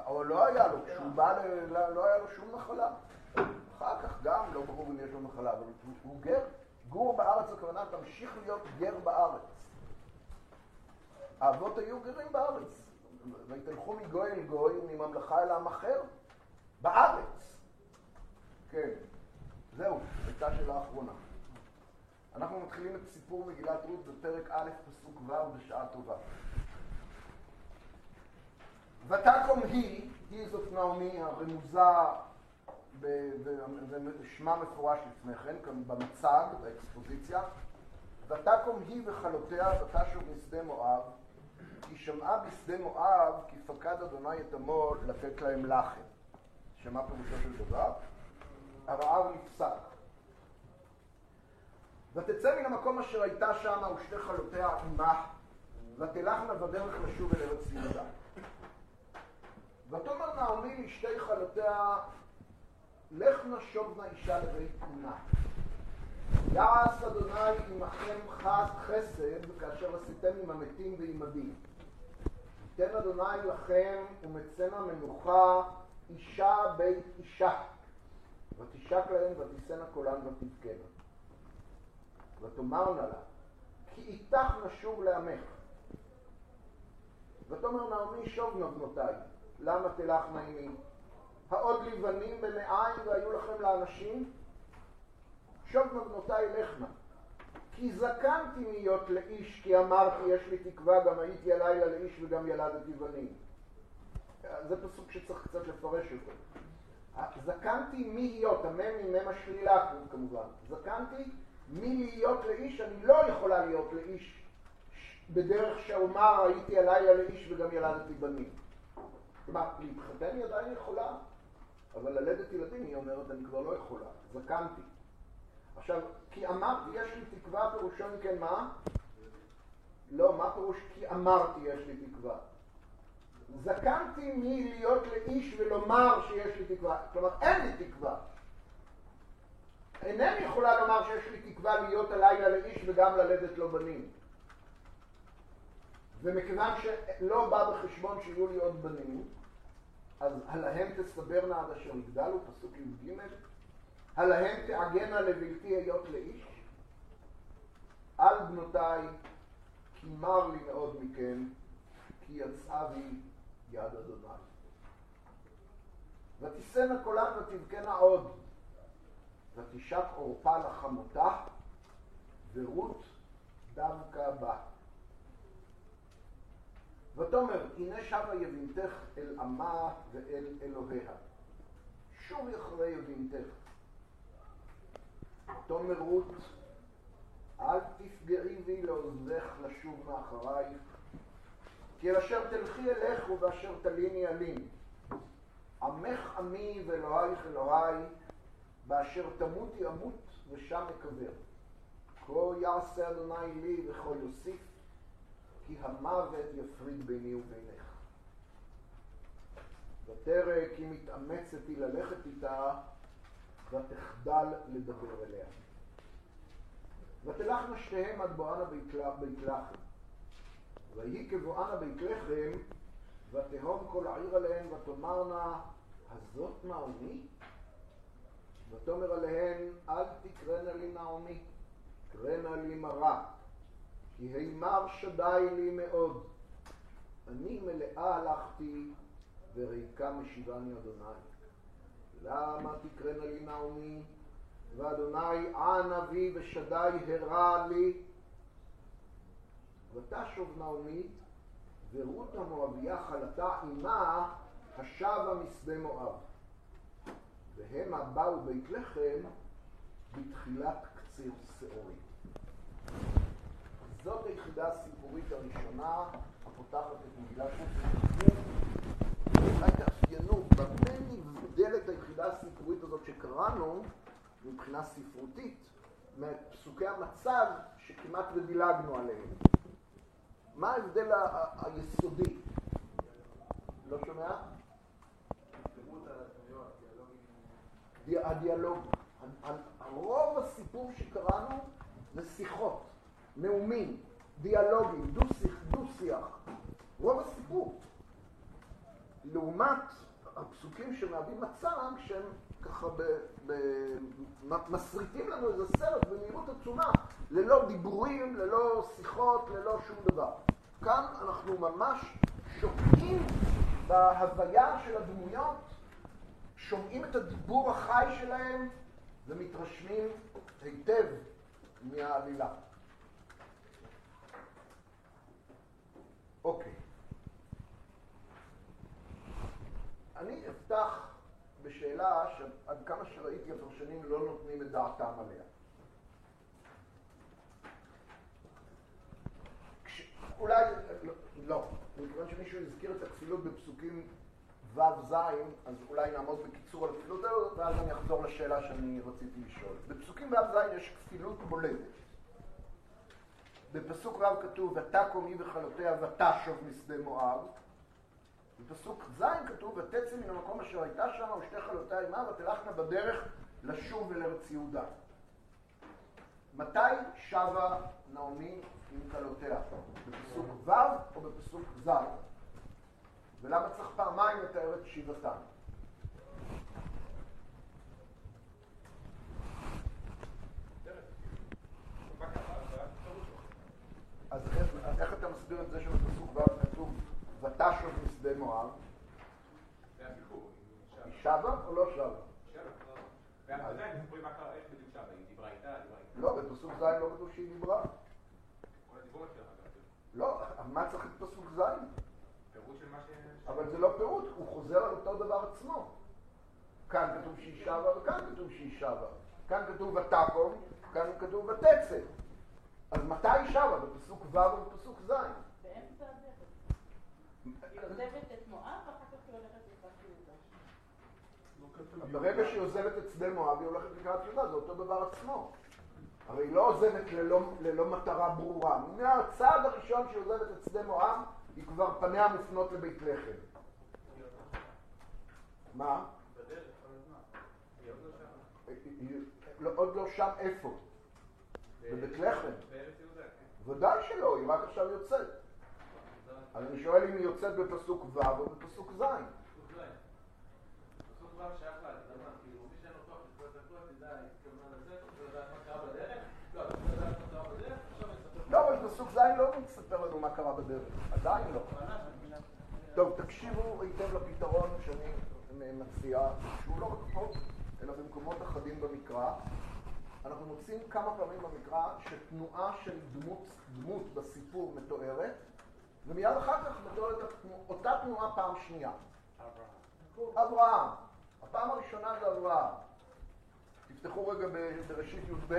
A: או לא היה לו, כשהוא בא, לא היה לו שום נחלה. אחר כך גם, לא ברור אם יש לו נחלה, אבל הוא גר. גור בארץ, הכוונה, תמשיך להיות גר בארץ. האבות היו גרים בארץ. ויתלכו מגוי אל גוי, מממלכה אל עם אחר, בארץ. כן, זהו, הייתה שאלה אחרונה. אנחנו מתחילים את סיפור מגילת רות בפרק א', פסוק ו', בשעה טובה. ותקום היא, היא זאת נעמי הרמוזה ושמה מפורש לפני כן, כאן במצג, באקספוזיציה. ותקום היא וכלותיה ותשוב משדה מואב, כי שמעה בשדה מואב כי פקד אדוני את עמו לתת להם לחם. שמה פירושו של דבר? הרעב נפסק. ותצא מן המקום אשר הייתה שמה ושתי חלותיה עמה, ותלכנה בדרך לשוב אל ארץ יהודה. ותאמר נעמי לשתי חלותיה, לך נשוב נא אישה לבית אמנה. יעש אדוני עמכם חסד כאשר עשיתם עם המתים ועמדי. ייתן אדוני לכם ומצאנה מנוחה אישה בית אישה. ותשק להם ותישאנה קולן ותבכנה. ותאמרנה לה, כי איתך נשוב לעמך. ותאמר נעמי שוב נבנותיי, למה תלכנה עמי? העוד לבנים במעיים והיו לכם לאנשים? שוב נבנותיי לכנה. כי זקנתי להיות לאיש, כי אמרתי יש לי תקווה, גם הייתי הלילה לאיש וגם ילדתי בנים. זה פסוק שצריך קצת לפרש אותו. זקנתי מהיות, המם היא מם השלילה כמובן. זקנתי מלהיות לאיש, אני לא יכולה להיות לאיש בדרך שאומר הייתי הלילה לאיש וגם ילדתי בנים. כלומר, להתחתן היא עדיין יכולה, אבל ללדת ילדים היא אומרת אני כבר לא יכולה, זקנתי. עכשיו, כי אמרתי יש לי תקווה פירושו אם כן מה? לא, מה פירוש כי אמרתי יש לי תקווה? זקנתי מלהיות לאיש ולומר שיש לי תקווה. כלומר, אין לי תקווה. אינני יכולה לומר שיש לי תקווה להיות הלילה לאיש וגם ללדת לו בנים. ומכיוון שלא בא בחשבון שיהיו לי עוד בנים, אז הלהם תסברנה עד אשר יגדלו, פסוק י"ג, הלהם תעגנה לבלתי היות לאיש, על בנותיי, כי מר לי מאוד מכם, כי יצאה בי יד אדוני. ותישאנה קולן ותבכנה עוד, ותשק עורפה לחמותה, ורות דווקא בה. ותאמר, הנה שבה יבינתך אל עמה ואל אלוהיה. שובי אחרי יבינתך. ותאמר רות, אל תפגעי בי לעוזבך לשוב מאחרייך, כי אל אשר תלכי אלך ובאשר תליני אלין. עמך עמי ואלוהיך אלוהי, באשר תמותי אמות ושם אקבר. כה יעשה אדוני לי וכה יוסיף, כי המוות יפריד ביני ובינך. ותרא כי מתאמצת היא ללכת איתה, ותחדל לדבר אליה. ותלכנה שתיהם עד בואנה בית לחם. ויהי כבואנה בית לחם, ותהום כל העיר עליהן, ותאמרנה, הזאת נעמי? ותאמר עליהן, אל תקרנה לי נעמי, קרנה לי מרה, כי הימר שדי לי מאוד. אני מלאה הלכתי, וריקה משיבני אדוני. למה תקרנה לי נעמי? ואדוני ען אבי ושדי הרע לי. ותשוב נעמי, ורות המואביה חלתה עמה השבה משדה מואב. והמה באו בית לחם בתחילת קציר שעורי. זאת היחידה הסיפורית הראשונה הפותחת את מגילת. אולי תאפיינו במה נבדלת היחידה הסיפורית הזאת שקראנו מבחינה ספרותית מפסוקי המצב שכמעט ודילגנו עליהם. מה ההבדל היסודי? לא שומע? הדיאלוג. רוב הסיפור שקראנו זה שיחות, נאומים, דיאלוגים, דו-שיח. רוב הסיפור. לעומת הפסוקים שמהווים מצב שהם ככה מסריטים לנו איזה סרט במהירות עצומה, ללא דיבורים, ללא שיחות, ללא שום דבר. כאן אנחנו ממש שוקעים בהוויה של הדמויות, שומעים את הדיבור החי שלהם ומתרשמים היטב מהעלילה. אוקיי. אני אפתח בשאלה שעד כמה שראיתי הפרשנים לא נותנים את דעתם עליה. כש... אולי, לא, לא, מכיוון שמישהו הזכיר את הכפילות בפסוקים ו'-ז', אז אולי נעמוד בקיצור על הכפילות הזאת, ואז אני אחזור לשאלה שאני רציתי לשאול. בפסוקים ו'-ז' יש כפילות בולטת. בפסוק ו' כתוב, ותקום היא וכלותיה ותשוב משדה מואב. בפסוק ז' כתוב, ותצא מן המקום אשר הייתה שם ושתי חלותיה עמה ותלכנה בדרך לשוב אל ארץ יהודה. מתי שבה נעמי עם כלותיה? בפסוק ו' או בפסוק ז'? ולמה צריך פעמיים לתאר את שיבתם? אז איך, איך אתה מסביר את זה שבפסוק ו' כתוב ותשוב משדה מואב? היא שבה או לא שבה?
D: איתה.
A: לא, בפסוק ז' לא כתוב שהיא דיברה. לא, מה צריך את פסוק ז'?
D: פירוש של מה ש...
A: אבל זה לא פירוט, הוא חוזר על אותו דבר עצמו. כאן כתוב שהיא שבה וכאן כתוב שהיא שבה. כאן כתוב ותקום, כאן כתוב ותצא. אז מתי היא שבה? בפסוק ו' או בפסוק ז'?
F: באמצע הדרך. היא עוזבת את מואב ואחר כך היא הולכת לקראת יהודה.
A: ברגע שהיא עוזבת את שדה מואב, היא הולכת לקראת יהודה, זה אותו דבר עצמו. הרי היא לא עוזבת ללא, ללא מטרה ברורה. מהצעד הראשון שהיא עוזבת את שדה מואב, היא כבר פניה מופנות לבית לחם. מה?
D: בדרך, כל הזמן. היא עוד לא
A: לא- עוד לא שם איפה? בבית לחם.
D: כן.
A: ודאי שלא, היא רק עכשיו יוצאת. אז אני שואל אם היא יוצאת בפסוק ו' או בפסוק ז'.
D: לא,
A: אבל פסוק ז' לא מספר לנו מה קרה בדרך. עדיין לא. טוב, תקשיבו היטב לפתרון שאני מציע, שהוא לא רק פה, אלא במקומות אחדים במקרא. אנחנו מוצאים כמה פעמים במקרא שתנועה של דמות, דמות בסיפור מתוארת, ומיד אחר כך מתוארת אותה תנועה פעם שנייה. אברהם. הפעם הראשונה זה אברהם. תפתחו רגע בראשית י"ב.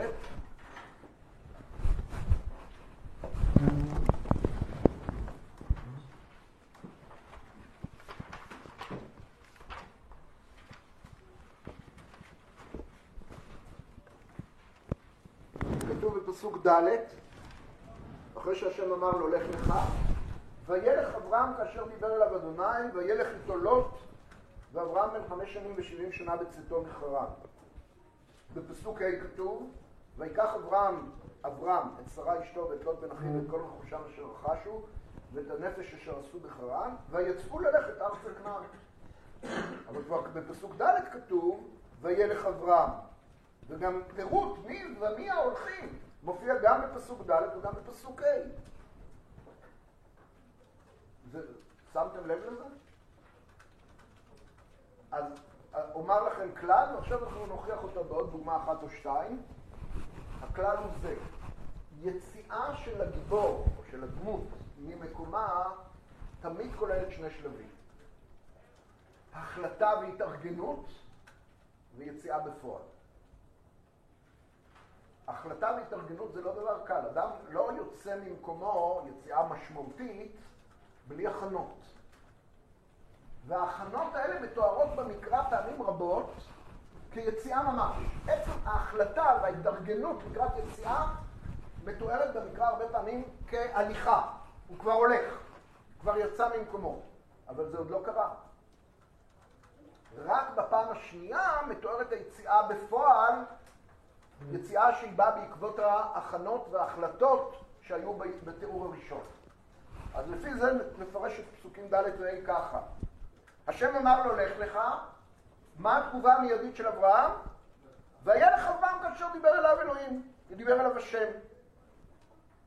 A: בפסוק ד', אחרי שהשם אמר לו לך לך, וילך אברהם כאשר דיבר אליו אדוני, וילך איתו לוט, ואברהם בן חמש שנים ושבעים שנה בצאתו מחרן. בפסוק ה' כתוב, ויקח אברהם, אברהם, את שרה אשתו ואת לוט בן אחיו ואת כל רכושם אשר רכשו, ואת הנפש אשר עשו בחרן, ויצאו ללכת ארצה כנען. אבל כבר בפסוק ד' כתוב, וילך אברהם. וגם פירוט מי ומי ההולכים מופיע גם בפסוק ד' וגם בפסוק ה'. שמתם לב לזה? אז אומר לכם כלל, ועכשיו אנחנו נוכיח אותו בעוד דוגמה אחת או שתיים. הכלל הוא זה, יציאה של הגיבור, או של הדמות, ממקומה, תמיד כוללת שני שלבים. החלטה והתארגנות, ויציאה בפועל. החלטה והתארגנות זה לא דבר קל. אדם לא יוצא ממקומו יציאה משמעותית בלי הכנות. וההכנות האלה מתוארות במקרא פעמים רבות כיציאה ממש. עצם ההחלטה וההתארגנות לקראת יציאה מתוארת במקרא הרבה פעמים כהליכה. הוא כבר הולך, כבר יצא ממקומו. אבל זה עוד לא קרה. רק בפעם השנייה מתוארת היציאה בפועל יציאה שהיא באה בעקבות ההכנות וההחלטות שהיו בתיאור הראשון. אז לפי זה נפרש את פסוקים ד' וה' ככה. השם אמר לו, לך לך, מה התגובה המיידית של אברהם? וילך אברהם כאשר דיבר אליו אלוהים, ודיבר אליו השם.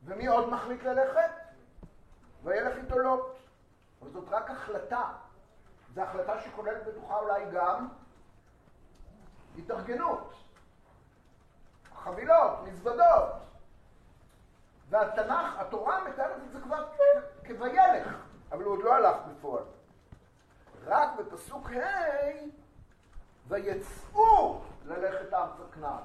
A: ומי עוד מחליט ללכת? וילך איתו לוט. אבל זאת רק החלטה. זו החלטה שכוללת בתוכה אולי גם התארגנות. חבילות, מזוודות. והתנ"ך, התורה מתארת את זה כבר כוילך, אבל הוא עוד לא הלך בפועל. רק בפסוק ה' ויצאו ללכת ארצה כנען.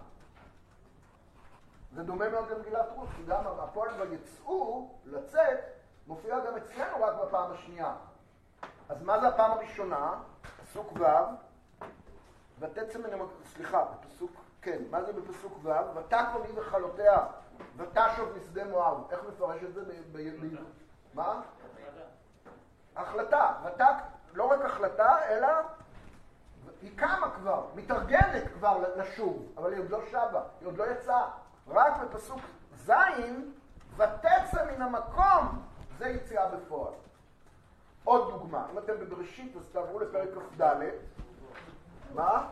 A: זה דומה מאוד למגילת רות, כי גם הפועל ויצאו, לצאת, מופיע גם אצלנו רק בפעם השנייה. אז מה זה הפעם הראשונה? פסוק ו', ותצא מן המק... סליחה, בפסוק, כן, מה זה בפסוק ו'? ותקום היא וכלותיה, ותשוב משדה מואב. איך מפרש את זה ב... ב... ב... מה? החלטה. ותק, לא רק החלטה, אלא היא קמה כבר, מתארגנת כבר לשוב, אבל היא עוד לא שבה, היא עוד לא יצאה. רק בפסוק ז', ותצא מן המקום, זה יציאה בפועל. עוד דוגמה, אם אתם בבראשית אז תעברו לפרק כ"ד. מה?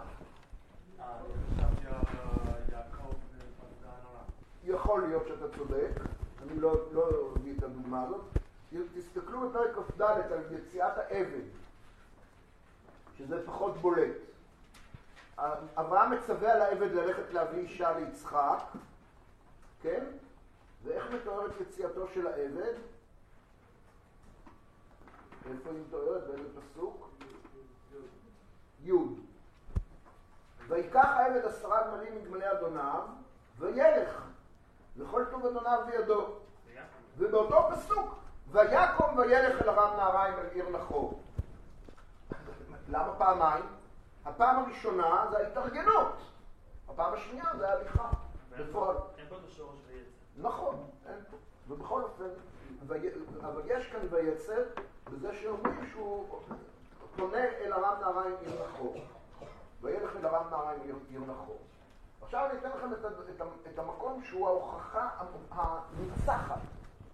A: יכול להיות שאתה צודק, אני לא, לא את הדוגמה הזאת. תסתכלו בפרק כ"ד על יציאת העבד, שזה פחות בולט. אברהם מצווה על העבד ללכת להביא אישה ליצחק, כן? ואיך מתוארת יציאתו של העבד? איפה היא מתוארת? באיזה פסוק? ויקח העבד עשרה גמלים מגמלי אדוניו, וילך, וכל טוב אדוניו בידו. ובאותו פסוק, ויקום וילך אל ארם נהריים אל עיר נחור. למה פעמיים? הפעם הראשונה זה ההתארגנות, הפעם השנייה זה ההליכה, בפועל. נכון, אין פה. ובכל אופן, אבל יש כאן ויצר בזה שאומרים שהוא פונה אל ארם נהריים עיר נחור. וילך ארם נהריים עיר, נחור. עכשיו אני אתן לכם את, את, את המקום שהוא ההוכחה הניצחת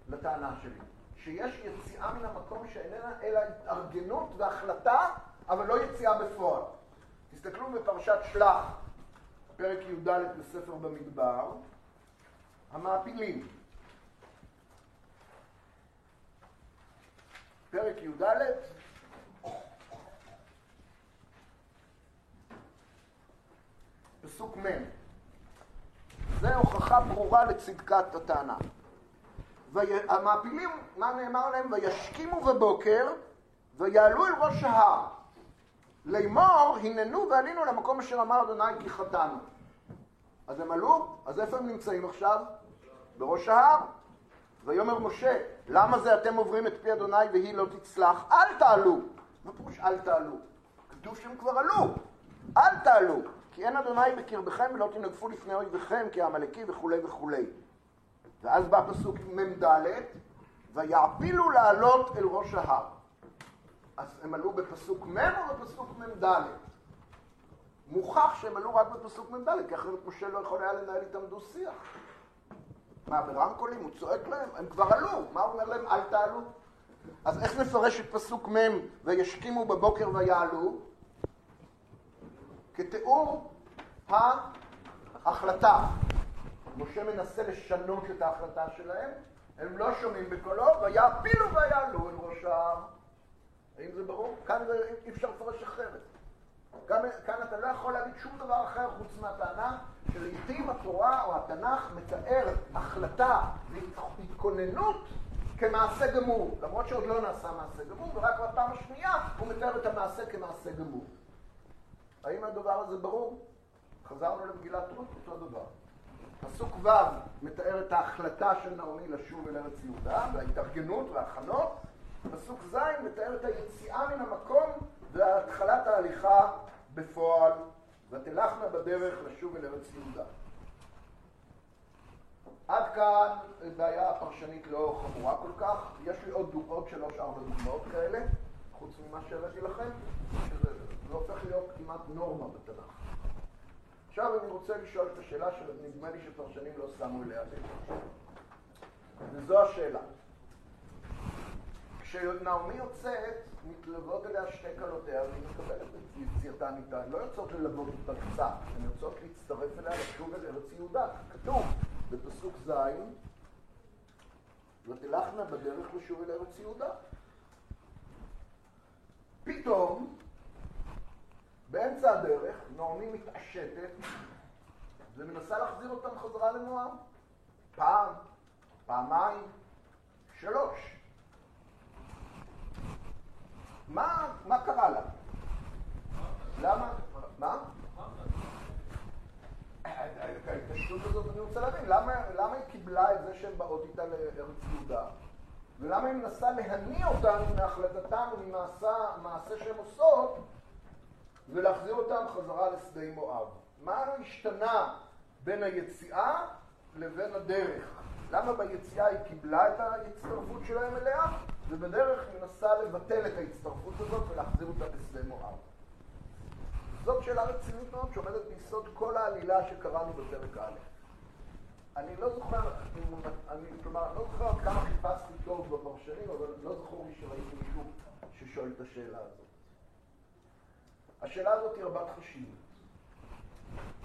A: לטענה שלי. שיש יציאה מן המקום שאיננה אלא התארגנות והחלטה, אבל לא יציאה בפועל. תסתכלו בפרשת שלח, פרק י"ד בספר במדבר, המעפילים. פרק י"ד, פסוק מ'. זה הוכחה ברורה לצדקת הטענה. המעפילים, מה נאמר להם? וישכימו בבוקר ויעלו אל ראש ההר. לאמור, הננו ועלינו למקום אשר אמר אדוני כי חטאנו. אז הם עלו, אז איפה הם נמצאים עכשיו? בראש ההר. ויאמר משה, למה זה אתם עוברים את פי אדוני והיא לא תצלח? אל תעלו. מה פירוש אל תעלו? כתוב שהם כבר עלו. אל תעלו, כי אין אדוני בקרבכם ולא תנגפו לפני אויביכם כעמלקי וכולי וכולי. ואז בא פסוק מ"ד, ויעפילו לעלות אל ראש ההר. אז הם עלו בפסוק מ' או בפסוק מ"ד? מוכח שהם עלו רק בפסוק מ"ד, כי אחרת משה לא יכול היה לנהל איתם דו-שיח. מה, ברמקולים? הוא צועק להם? הם כבר עלו. מה הוא אומר להם? אל תעלו. אז איך נפרש את פסוק מ' וישכימו בבוקר ויעלו? כתיאור ההחלטה. משה מנסה לשנות את ההחלטה שלהם, הם לא שומעים בקולו, ויעפילו ויעלו אל ראש ההר. האם זה ברור? כאן אי אפשר לפרש אחרת. גם, כאן אתה לא יכול להגיד שום דבר אחר חוץ מהטענה שלעיתים התורה או התנ"ך מתאר החלטה והתכוננות כמעשה גמור, למרות שעוד לא נעשה מעשה גמור, ורק בפעם השנייה הוא מתאר את המעשה כמעשה גמור. האם הדבר הזה ברור? חזרנו למגילת רות, אותו דבר. פסוק ו' מתאר את ההחלטה של נעמי לשוב אל ארץ יהודה וההתארגנות וההכנות. פסוק ז' מתאר את היציאה מן המקום והתחלת ההליכה בפועל, ותלכנה בדרך לשוב אל ארץ יהודה. עד כאן בעיה פרשנית לא חמורה כל כך. יש לי עוד, עוד שלוש ארבע דוגמאות כאלה, חוץ ממה שהראיתי לכם, שזה זה הופך להיות כמעט נורמה בתנ"ך. עכשיו אני רוצה לשאול את השאלה שנדמה לי שפרשנים לא שמו אליה לב. וזו השאלה. כשנעמי יוצאת, מתלוות אליה שתי כלותיה והיא מקבלת את יציאתן איתה. הן לא יוצאות ללוות אותה קצת, הן יוצאות להצטרף אליה לשוב אל ארץ יהודה. כתוב בפסוק ז', ותלכנה בדרך לשוב אל ארץ יהודה. פתאום, באמצע הדרך, נעמי מתעשתת ומנסה להחזיר אותם חזרה למואב. פעם, פעמיים, שלוש. מה, מה קרה לה? למה? מה? ההתעשתות הזאת, אני רוצה להבין, למה, למה היא קיבלה את זה שהן באות איתה לארץ יהודה? ולמה היא מנסה להניא אותן מהחלטתן וממעשה שהן עושות ולהחזיר אותן חזרה לשדה מואב? מה השתנה בין היציאה לבין הדרך? למה ביציאה היא קיבלה את ההצטרפות שלהם אליה, ובדרך היא מנסה לבטל את ההצטרפות הזאת ולהחזיר אותה לשדה מואב? זאת שאלה רצינית מאוד שעומדת ביסוד כל העלילה שקראנו בפרק א'. אני לא זוכר, אני, כלומר, לא זוכר עד כמה חיפשתי טוב בפרשנים, אבל לא זכור לי שראיתי מישהו ששואל את השאלה הזאת. השאלה הזאת היא רבת חשיבות.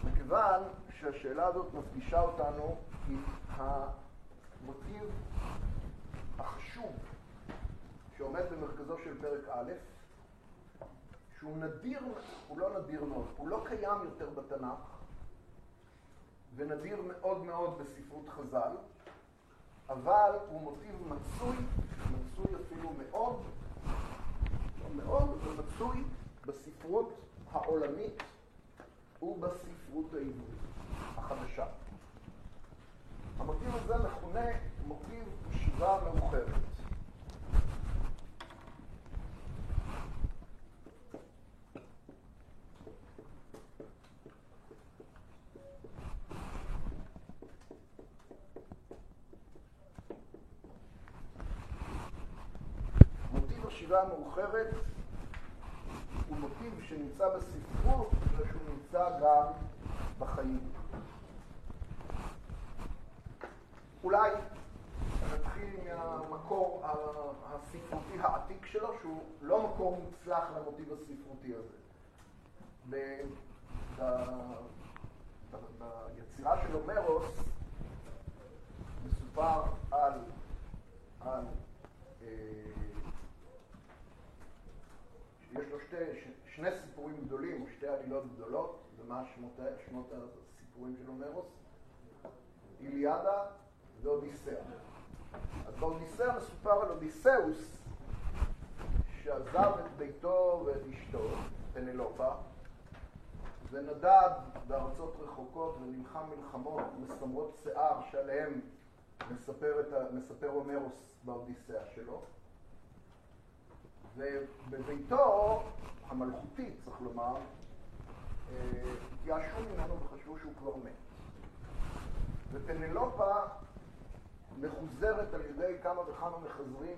A: מכיוון שהשאלה הזאת מפגישה אותנו עם המוטיב החשוב שעומד במרכזו של פרק א', שהוא נדיר, הוא לא נדיר מאוד, הוא לא קיים יותר בתנ"ך, ונדיר מאוד מאוד בספרות חז"ל, אבל הוא מוטיב מצוי, מצוי אפילו מאוד, לא מאוד, אבל מצוי בספרות העולמית ובספרות העברית החדשה. המוטיב הזה מכונה מוטיב ישיבה מאוחרת. מוטיב השיבה המאוחרת הוא מוטיב שנמצא בספרות ושהוא נמצא גם בחיים. אולי נתחיל מהמקור הספרותי העתיק שלו, שהוא לא מקור מוצלח למוטיב הספרותי הזה. ב- ביצירה של הומרוס מסופר על, על אה, יש לו שתי, שני סיפורים גדולים, או שתי עלילות גדולות, ומה שמות, שמות הסיפורים של הומרוס? איליאדה ואודיסאה. אז באודיסאה מסופר על אודיסאוס שעזב את ביתו ואת אשתו, פנלופה, ונדד בארצות רחוקות ונלחם מלחמות מסמרות שיער שעליהם מספר, ה, מספר הומרוס באודיסאה שלו. ובביתו המלכותי, צריך לומר, אה, התייאשו ממנו וחשבו שהוא כבר מת. ופנלופה מחוזרת על ידי כמה וכמה מחזרים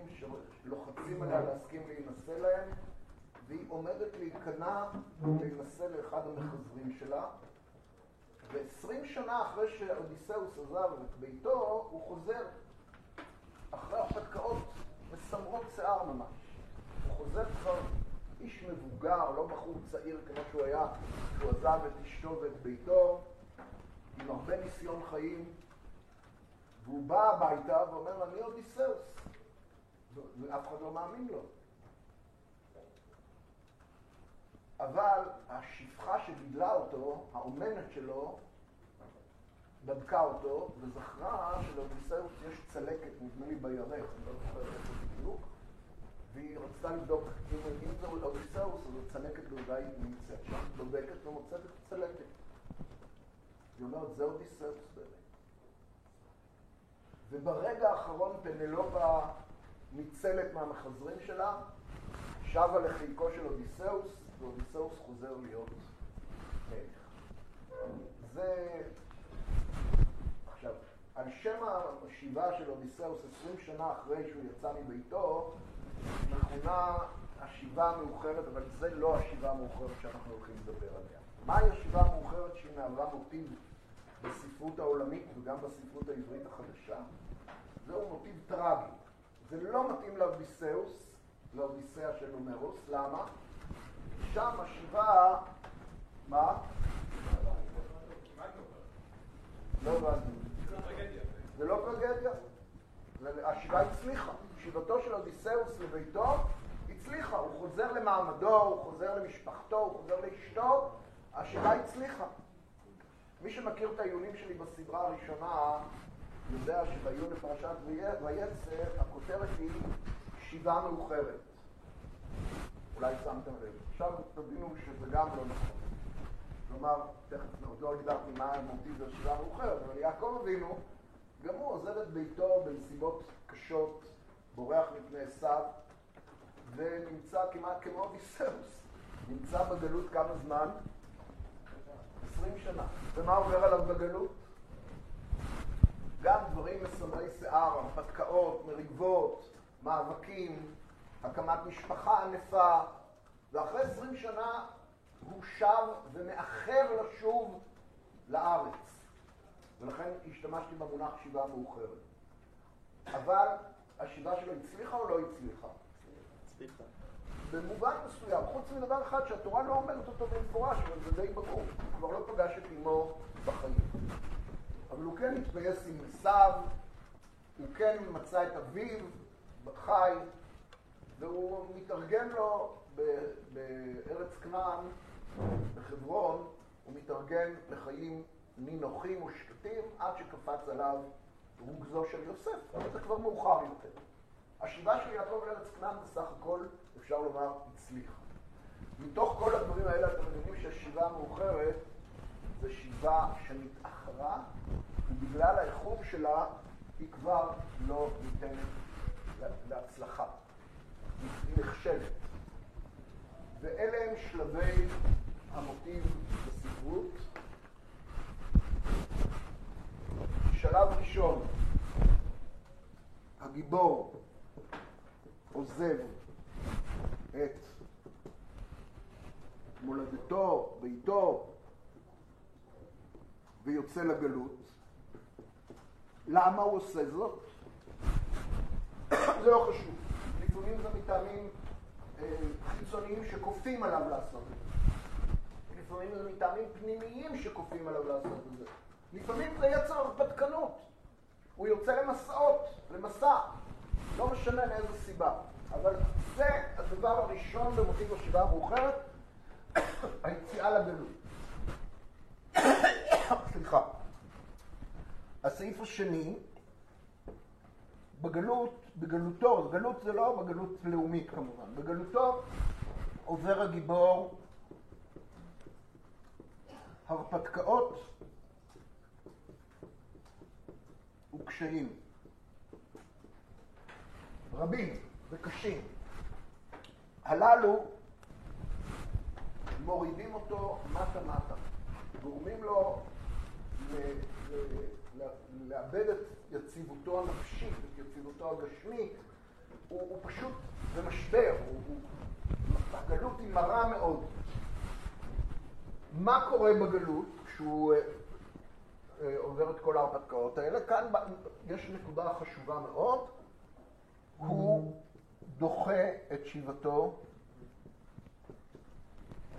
A: שלוחצים עליה להסכים להינשא להם, והיא עומדת להיכנע להינשא לאחד המחזרים שלה, ועשרים שנה אחרי שאודיסאוס עזב את ביתו, הוא חוזר אחרי הרפתקאות מסמרות שיער ממש. חוזר כבר איש מבוגר, לא בחור צעיר כמו שהוא היה כשהוא עזב את אשתו ואת ביתו, עם הרבה ניסיון חיים, והוא בא הביתה ואומר, אני אודיסאוס, ואף אחד לא מאמין לו. אבל השפחה שגידלה אותו, האומנת שלו, בדקה אותו וזכרה שלאודיסאוס יש צלקת, נדמה לי בירך, אני לא זוכר איפה בדיוק, והיא רצתה לבדוק אם, זה אודיסאוס, אז הצלקת בוודאי נמצאת שם, בודקת ומוצאת את הצלקת. היא אומרת, זה אודיסאוס באמת. וברגע האחרון פנלופה ניצלת מהמחזרים שלה, שבה לחיקו של אודיסאוס, ואודיסאוס חוזר להיות מלך. זה... עכשיו, על שם השיבה של אודיסאוס 20 שנה אחרי שהוא יצא מביתו, מכונה השיבה המאוחרת, אבל זה לא השיבה המאוחרת שאנחנו הולכים לדבר עליה. מהי השיבה המאוחרת שהיא מהווה מוטיב בספרות העולמית וגם בספרות העברית החדשה? זהו מוטיב טרגי. זה לא מתאים לאודיסאוס, לאודיסאה של הומרוס, למה? שם השיבה, מה? לא הבנתי. זה לא טרגדיה. השיבה הצליחה. שיבתו של אודיסאוס לביתו הצליחה. הוא חוזר למעמדו, הוא חוזר למשפחתו, הוא חוזר לאשתו. השיבה הצליחה. מי שמכיר את העיונים שלי בסדרה הראשונה, יודע שבעיון לפרשת ויצר, הכותרת היא שיבה מאוחרת. אולי שמתם לב. עכשיו תבינו שזה גם לא נכון. כלומר, תכף עוד לא הגדרתי מה המוטיב של השיבה המאוחרת, אבל יעקב אבינו, גם הוא עוזב את ביתו בנסיבות קשות, בורח מפני עשיו, ונמצא כמעט כמו אביסאוס. נמצא בגלות כמה זמן? 20 שנה. ומה עובר עליו בגלות? גם דברים מסמרי שיער, הרפתקאות, מריבות, מאבקים, הקמת משפחה ענפה, ואחרי 20 שנה הוא שב ומאחר לשוב לארץ. ולכן השתמשתי במונח שיבה מאוחרת. אבל השיבה שלו הצליחה או לא הצליחה?
E: הצליחה.
A: במובן מסוים, חוץ מדבר אחד שהתורה לא אומרת אותו במפורש, אבל זה די ברור. הוא כבר לא פגש את אמו בחיים. אבל הוא כן התפייס עם עשיו, הוא כן מצא את אביו בחי, והוא מתרגם לו בארץ כנען, בחברון, הוא מתרגם לחיים נינוחים ושקטים עד שקפץ עליו רוגזו של יוסף, אבל זה כבר מאוחר יותר. השיבה של יעקב לארץ כנען בסך הכל, אפשר לומר, הצליחה. מתוך כל הדברים האלה אתם מבינים שהשיבה המאוחרת זו שיבה שנתאחרה, ובגלל האיחור שלה היא כבר לא ניתנת להצלחה. היא נכשלת. ואלה הם שלבי המוטיב בספרות. שלב ראשון, הגיבור עוזב את מולדתו, ביתו, ויוצא לגלות. למה הוא עושה זאת? זה לא חשוב. לפעמים זה מטעמים אה, חיצוניים שכופים עליו לעשות את זה. לפעמים זה מטעמים פנימיים שכופים עליו לעשות את זה. לפעמים זה יצר הרפתקנות. הוא יוצא למסעות, למסע. לא משנה מאיזו סיבה. אבל זה הדבר הראשון במוטיב השיבה המאוחרת, היציאה לגלות. סליחה. הסעיף השני, בגלות, בגלותו, גלות זה לא בגלות לאומית כמובן, בגלותו עובר הגיבור הרפתקאות וקשיים. רבים וקשים. הללו מורידים אותו מטה-מטה, גורמים לו לאבד את יציבותו הנפשית, את יציבותו הגשמית, הוא, הוא פשוט במשבר, הגלות היא מרה מאוד. מה קורה בגלות? כשהוא אה, עובר את כל ההרפתקאות האלה? כאן יש נקודה חשובה מאוד, הוא דוחה את שיבתו.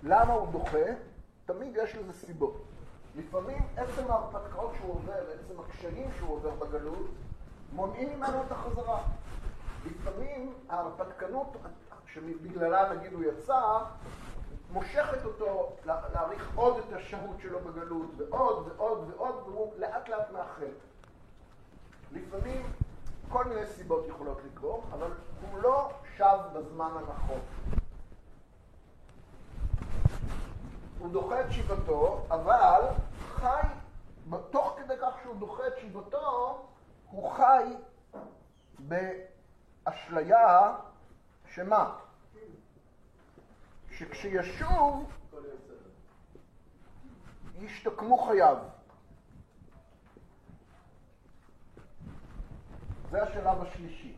A: למה הוא דוחה? תמיד יש לזה סיבות. לפעמים עצם ההרפתקאות שהוא עובר, עצם הקשיים שהוא עובר בגלות, מונעים ממנו את החזרה. לפעמים ההרפתקנות שבגללה נגיד הוא יצא, מושכת אותו להאריך עוד את השהות שלו בגלות, ועוד ועוד ועוד, והוא לאט לאט מאחר. לפעמים כל מיני סיבות יכולות לקרות, אבל הוא לא שב בזמן הנכון. הוא דוחה את שיבתו, אבל חי, תוך כדי כך שהוא דוחה את שיבתו, הוא חי באשליה שמה? שכשישוב, ישתקמו חייו. זה השלב השלישי.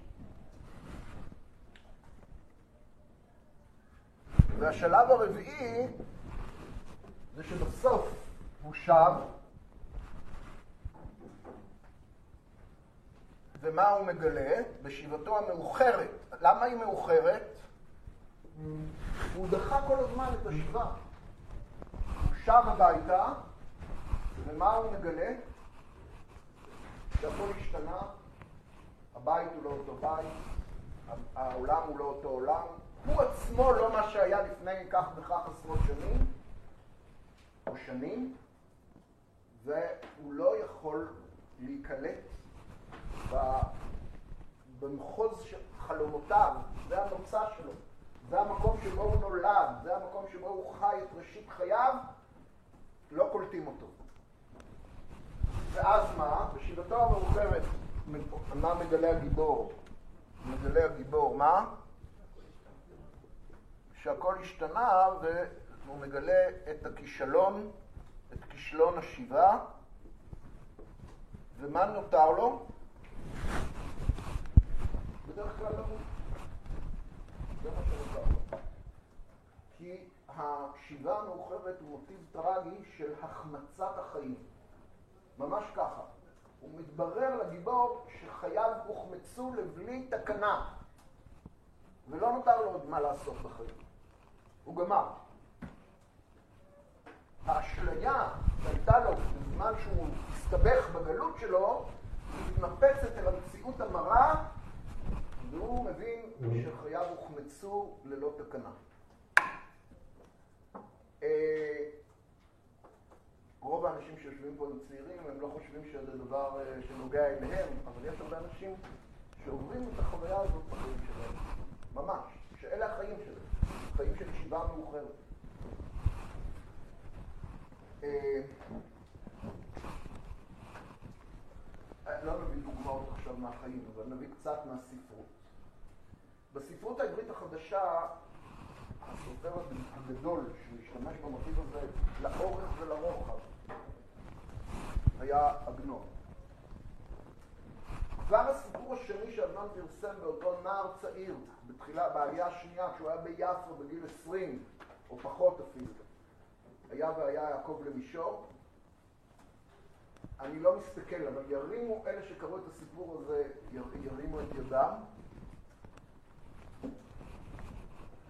A: והשלב הרביעי זה שבסוף הוא שב, ומה הוא מגלה? בשיבתו המאוחרת. למה היא מאוחרת? הוא דחה כל הזמן את השיבה. הוא שב הביתה, ומה הוא מגלה? שהכל השתנה, הבית הוא לא אותו בית, העולם הוא לא אותו עולם, הוא עצמו לא מה שהיה לפני כך וכך עשרות שנים, או שנים, והוא לא יכול להיקלט במחוז חלומותיו, זה המוצא שלו, זה המקום שבו הוא נולד, זה המקום שבו הוא חי את ראשית חייו, לא קולטים אותו. ואז מה? בשיבתו המאוחרת, מה מגלה הגיבור? מגלה הגיבור, מה? שהכל השתנה והוא מגלה את הכישלון, את כישלון השיבה, ומה נותר לו? בדרך כלל למות. זה מה שנותר. כי השיבה המאוחרת הוא מוטיב טרגי של החמצת החיים. ממש ככה. הוא מתברר לגיבור שחייו הוחמצו לבלי תקנה, ולא נותר לו עוד מה לעשות בחיים. הוא גמר. האשליה שהייתה לו בזמן שהוא הסתבך בגלות שלו, מתנפצת אל המציאות המרה, והוא מבין שחייו הוחמצו ללא תקנה. אה, רוב האנשים שיושבים פה הם צעירים, הם לא חושבים שזה דבר אה, שנוגע אליהם, אבל יש הרבה אנשים שעוברים את החוויה הזאת בחיים שלהם, ממש, שאלה החיים שלהם, חיים של ישיבה מאוחרת. אה, לא נביא דוגמאות עכשיו מהחיים, אבל נביא קצת מהספרות. בספרות העברית החדשה, הסופר הגדול שהשתמש במוטיב הזה לאורך ולרוחב היה עגנון. כבר הסיפור השני שעגנון פרסם באותו נער צעיר, בתחילה, בעלייה השנייה, כשהוא היה ביפו בגיל 20, או פחות אפילו, היה והיה יעקב למישור. אני לא מסתכל, אבל ירימו אלה שקראו את הסיפור הזה, יר, ירימו את ידם. אז זה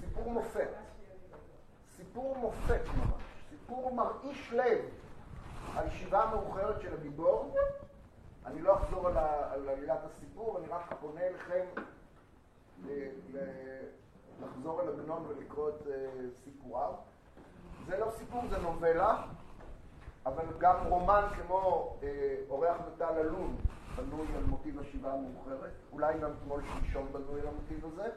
A: סיפור, מופת. סיפור מופת ממש. סיפור מרעיש לב. הישיבה המאוחרת של הגיבור. אני לא אחזור על, עלילת הסיפור, אני רק פונה אליכם לחזור אל עגנון ולקרוא את uh, סיפוריו. זה לא סיפור, זה נובלה, אבל גם רומן כמו uh, אורח מטל אלון בנוי על מוטיב השיבה המאוחרת, אולי גם תמול שלשום בנוי על המוטיב הזה,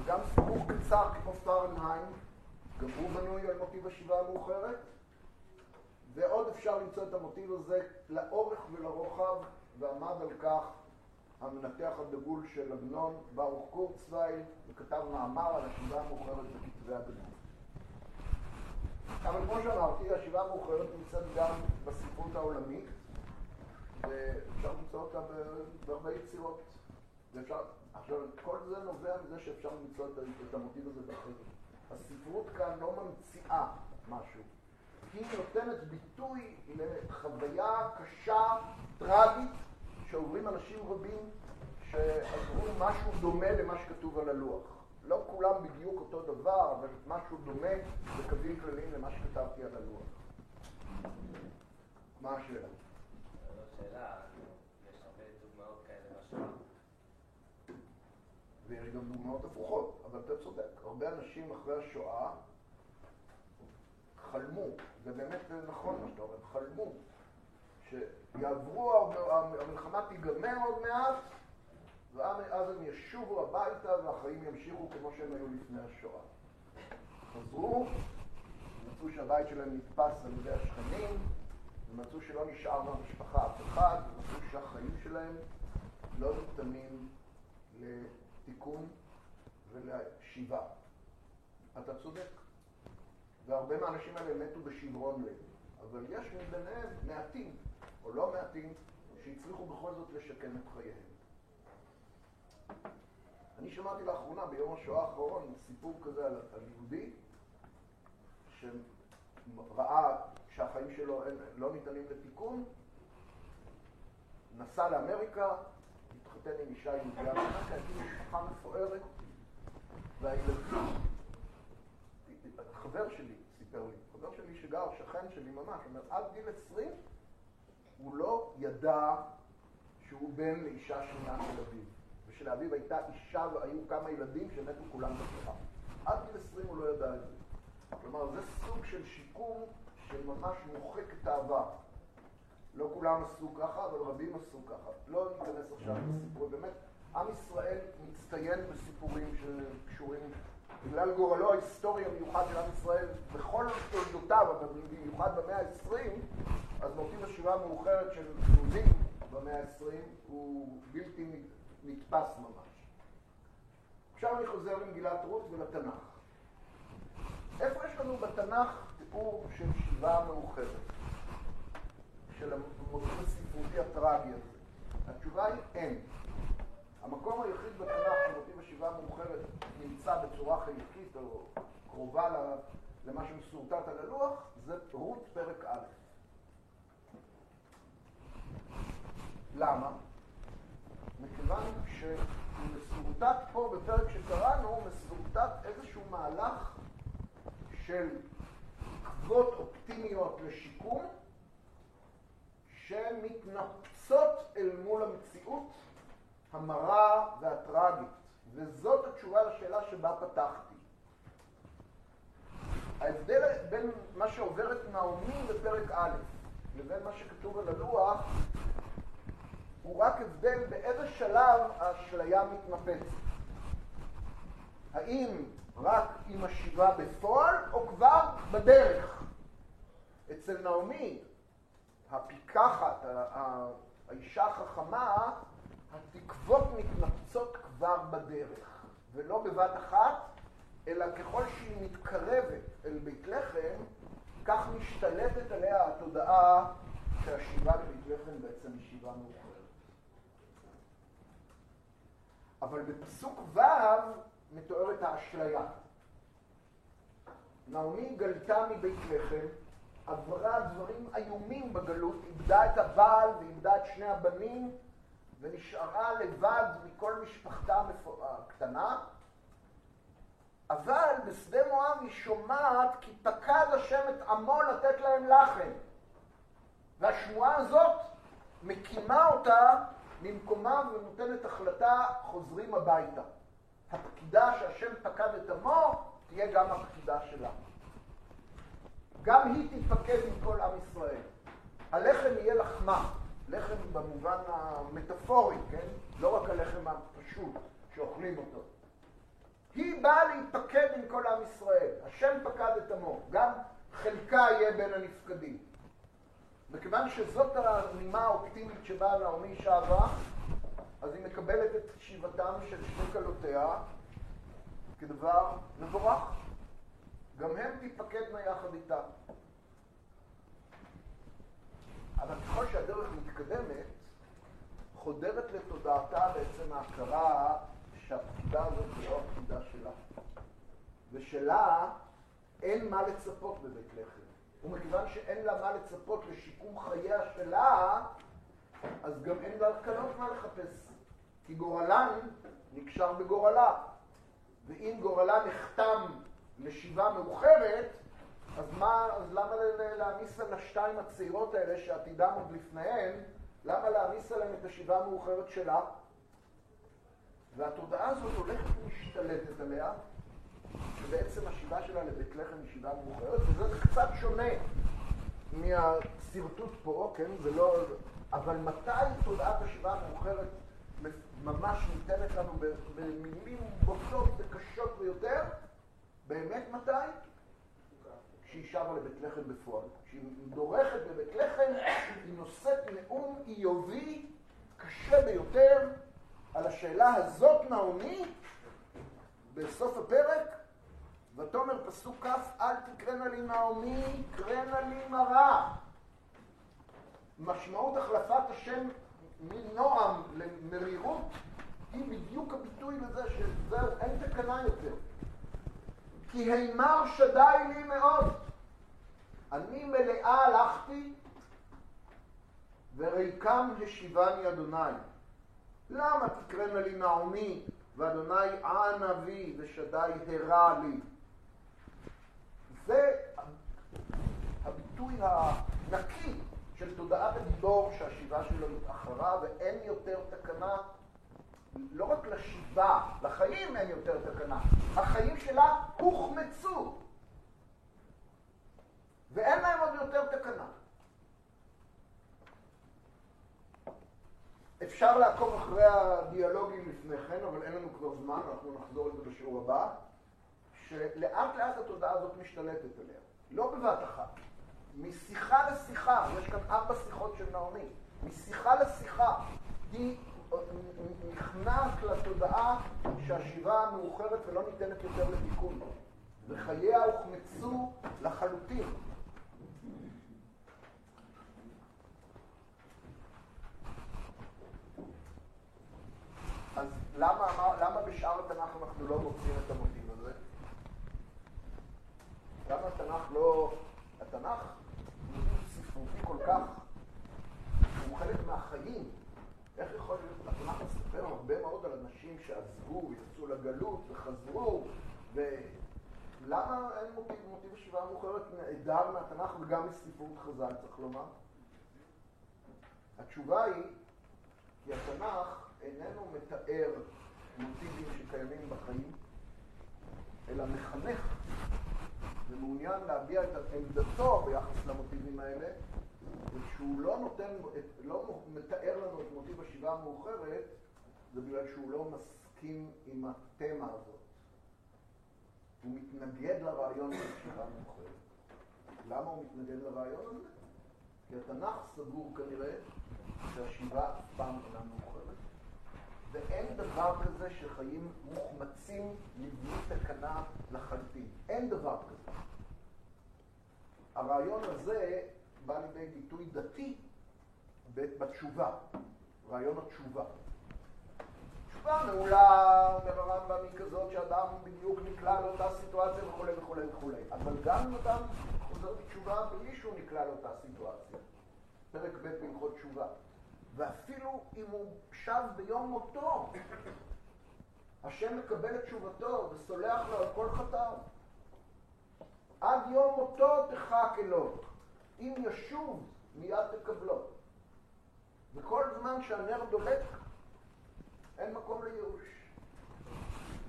A: וגם סיפור קצר כמו פרנהיים, גם הוא בנוי על מוטיב השיבה המאוחרת. ועוד אפשר למצוא את המוטיב הזה לאורך ולרוחב, ועמד על כך המנתח הדגול של עגנון, ברוך קורצווייל, וכתב מאמר על השיבה המאוחרת בכתבי עגנון. אבל כמו שאמרתי, השיבה המאוחרת נמצאת גם בספרות העולמית, ואפשר למצוא אותה בהרבה יצירות. עכשיו, כל זה נובע מזה שאפשר למצוא את המוטיב הזה באחרים. הספרות כאן לא ממציאה משהו. היא נותנת ביטוי לחוויה קשה, טרגית, שעוברים אנשים רבים שעברו משהו דומה למה שכתוב על הלוח. לא כולם בדיוק אותו דבר, אבל משהו דומה בקווים כלליים למה שכתבתי על הלוח. מה השאלה? ויש גם דוגמאות הפוכות, אבל אתה צודק. הרבה אנשים אחרי השואה חלמו, זה באמת נכון מה שאתה אומר, חלמו, שיעברו, המלחמה תיגמר עוד מעט, ואז הם ישובו הביתה והחיים ימשיכו כמו שהם היו לפני השואה. חזרו, מצאו שהבית שלהם נתפס על ידי השכנים, ומצאו שלא נשאר מהמשפחה אף אחד, ומצאו שהחיים שלהם לא ניתנים לתיקון ולשיבה. אתה צודק. והרבה מהאנשים האלה מתו בשברון לב. אבל יש מביניהם מעטים, או לא מעטים, שהצליחו בכל זאת לשקם את חייהם. אני שמעתי לאחרונה, ביום השואה האחרון, סיפור כזה על, על יהודי שראה שהחיים שלו אין, לא ניתנים לתיקון, נסע לאמריקה, התחתן עם אישה יהודיה, הקים משפחה מפוארת, והילדים חבר שלי סיפר לי, חבר שלי שגר, שכן שלי ממש, אומר, עד גיל 20 הוא לא ידע שהוא בן לאישה שנייה של אביו. ושלאביו הייתה אישה והיו כמה ילדים שמתו כולם בשואה. עד גיל 20 הוא לא ידע את זה. כלומר, זה סוג של שיקום שממש מוחק את העבר. לא כולם עשו ככה, אבל רבים עשו ככה. לא ניכנס עכשיו לסיפור. באמת, עם ישראל מצטיין בסיפורים שקשורים בגלל גורלו ההיסטורי המיוחד של עם ישראל בכל תולדותיו, אבל במיוחד במאה ה-20, אז מוטיב השירה המאוחרת של יהודים במאה ה-20 הוא בלתי נתפס ממש. עכשיו אני חוזר למגילת רות ולתנ"ך. איפה יש לנו בתנ"ך תיאור של שיבה מאוחרת, של המוטיב הספרותי הטרגי הזה? התשובה היא אין. המקום היחיד בתנ"ך שמוטיב השיבה המאוחרת נמצא בצורה חלקית או קרובה למה שמסורטט על הלוח, זה רות פרק א'. למה? מכיוון שמסורטט פה בפרק שקראנו, מסורטט איזשהו מהלך של תקוות אופטימיות לשיקום שמתנפצות אל מול המציאות המרה והטרגית, וזאת התשובה לשאלה שבה פתחתי. ההבדל בין מה שעובר את נעמי בפרק א' לבין מה שכתוב על הלוח הוא רק הבדל באיזה שלב האשליה מתנפצת. האם רק עם השיבה בפועל, או כבר בדרך. אצל נעמי, הפיקחת, האישה החכמה, התקוות מתנפצות כבר בדרך, ולא בבת אחת, אלא ככל שהיא מתקרבת אל בית לחם, כך משתלטת עליה התודעה שהשיבה לבית לחם בעצם היא שיבה מאוחרת. אבל בפסוק ו' מתוארת האשליה. נעמי גלתה מבית לחם, עברה דברים איומים בגלות, איבדה את הבעל ואיבדה את שני הבנים, ונשארה לבד מכל משפחתה הקטנה, אבל בשדה מואב היא שומעת כי פקד השם את עמו לתת להם לחם. והשמועה הזאת מקימה אותה ממקומה ונותנת החלטה חוזרים הביתה. הפקידה שהשם פקד את עמו תהיה גם הפקידה שלה. גם היא תתפקד עם כל עם ישראל. הלחם יהיה לחמה, לחם במובן המטאפורי, כן? לא רק הלחם הפשוט שאוכלים אותו. היא באה להתפקד עם כל עם ישראל. השם פקד את עמו, גם חלקה יהיה בין הנפקדים. מכיוון שזאת הנימה האופטימית שבה נעמי שבה, אז היא מקבלת את שיבתם של שני כלותיה כדבר מבורך. גם הן תתפקדנה יחד איתה. אבל ככל שהדרך מתקדמת, חודרת לתודעתה בעצם ההכרה שהפקידה הזאת היא לא הפקידה שלה. ושלה אין מה לצפות בבית לחם. ומכיוון שאין לה מה לצפות לשיקום חייה שלה, אז גם אין לה קלות מה לחפש. כי גורלן נקשר בגורלה. ואם גורלה נחתם לשיבה מאוחרת, אז מה, אז למה להעמיס על השתיים הצעירות האלה שעתידם עוד לפניהן, למה להעמיס עליהן את השיבה המאוחרת שלה? והתודעה הזאת הולכת ומשתלטת עליה, שבעצם השיבה שלה לבית לחם היא שיבה מאוחרת, וזה קצת שונה מהשרטוט פה, כן? זה לא... אבל מתי תודעת השיבה המאוחרת ממש ניתנת לנו במילים בוטות וקשות ביותר? באמת מתי? כשהיא שבה לבית לחם בפועל. כשהיא דורכת בבית לחם, היא נושאת נאום איובי קשה ביותר על השאלה הזאת, נעמי, בסוף הפרק, ותאמר פסוק כ', אל תקרנה לי נעמי, קרנה לי מרה. משמעות החלפת השם מנועם למרירות היא בדיוק הביטוי לזה שזהו, אין תקנה יותר. כי הימר שדי לי מאוד. אני מלאה הלכתי וריקם השיבני אדוני. למה תקרנה לי נעמי ואדוני ענה בי ושדי הרע לי? זה הביטוי הנקי של תודעת הגיבור שהשיבה שלו התאחרה ואין יותר תקנה לא רק לשיבה, לחיים אין יותר תקנה, החיים שלה הוחמצו ואין להם עוד יותר תקנה. אפשר לעקוב אחרי הדיאלוגים לפני כן, אבל אין לנו כבר זמן, אנחנו נחזור לזה בשיעור הבא, שלאט לאט התודעה הזאת משתלטת עליה. לא בבת אחת. משיחה לשיחה, יש כאן ארבע שיחות של נעמי, משיחה לשיחה היא נכנעת לתודעה שהשיבה המאוחרת ולא ניתנת יותר לתיקון. וחייה הוחמצו לחלוטין. אז למה, מה- למה בשאר התנ"ך אנחנו לא מוצאים את המוטיב הזה? למה התנ"ך לא... התנ"ך כך, הוא חלק מהחיים. איך יכול להיות, התנ"ך מספר הרבה מאוד על אנשים שעזבו, יצאו לגלות וחזרו, ולמה אין מוטיב, מוטיב השיבה המאוחרת נעדר מהתנ"ך וגם מספרות חז"ל, צריך לומר? התשובה היא, כי התנ"ך איננו מתאר מוטיבים שקיימים בחיים, אלא מחנך ומעוניין להביע את עמדתו ביחס למוטיבים האלה, וכשהוא לא נותן, לא מתאר לנו את מוטיב השיבה המאוחרת, זה בגלל שהוא לא מסכים עם התמה הזאת. הוא מתנגד לרעיון של השיבה המאוחרת. למה הוא מתנגד לרעיון הזה? כי התנ"ך סבור כנראה שהשיבה אף פעם אינה מאוחרת. ואין דבר כזה שחיים מוחמצים לבלי תקנה לחלוטין. אין דבר כזה. הרעיון הזה בא לידי ביטוי דתי בתשובה, רעיון התשובה. תשובה מעולה, הרמב"ם, היא כזאת שאדם בדיוק נקלע לאותה סיטואציה וכולי וכולי וכולי. אבל גם אם אדם חוזר בתשובה בלי שהוא נקלע לאותה סיטואציה. פרק ב' בהלכות תשובה. ואפילו אם הוא שב ביום מותו, השם מקבל את תשובתו וסולח לו על כל חטאו. עד יום מותו תחק אלוה, אם ישוב מיד תקבלו. וכל זמן שהנר דולק, אין מקום לייאוש.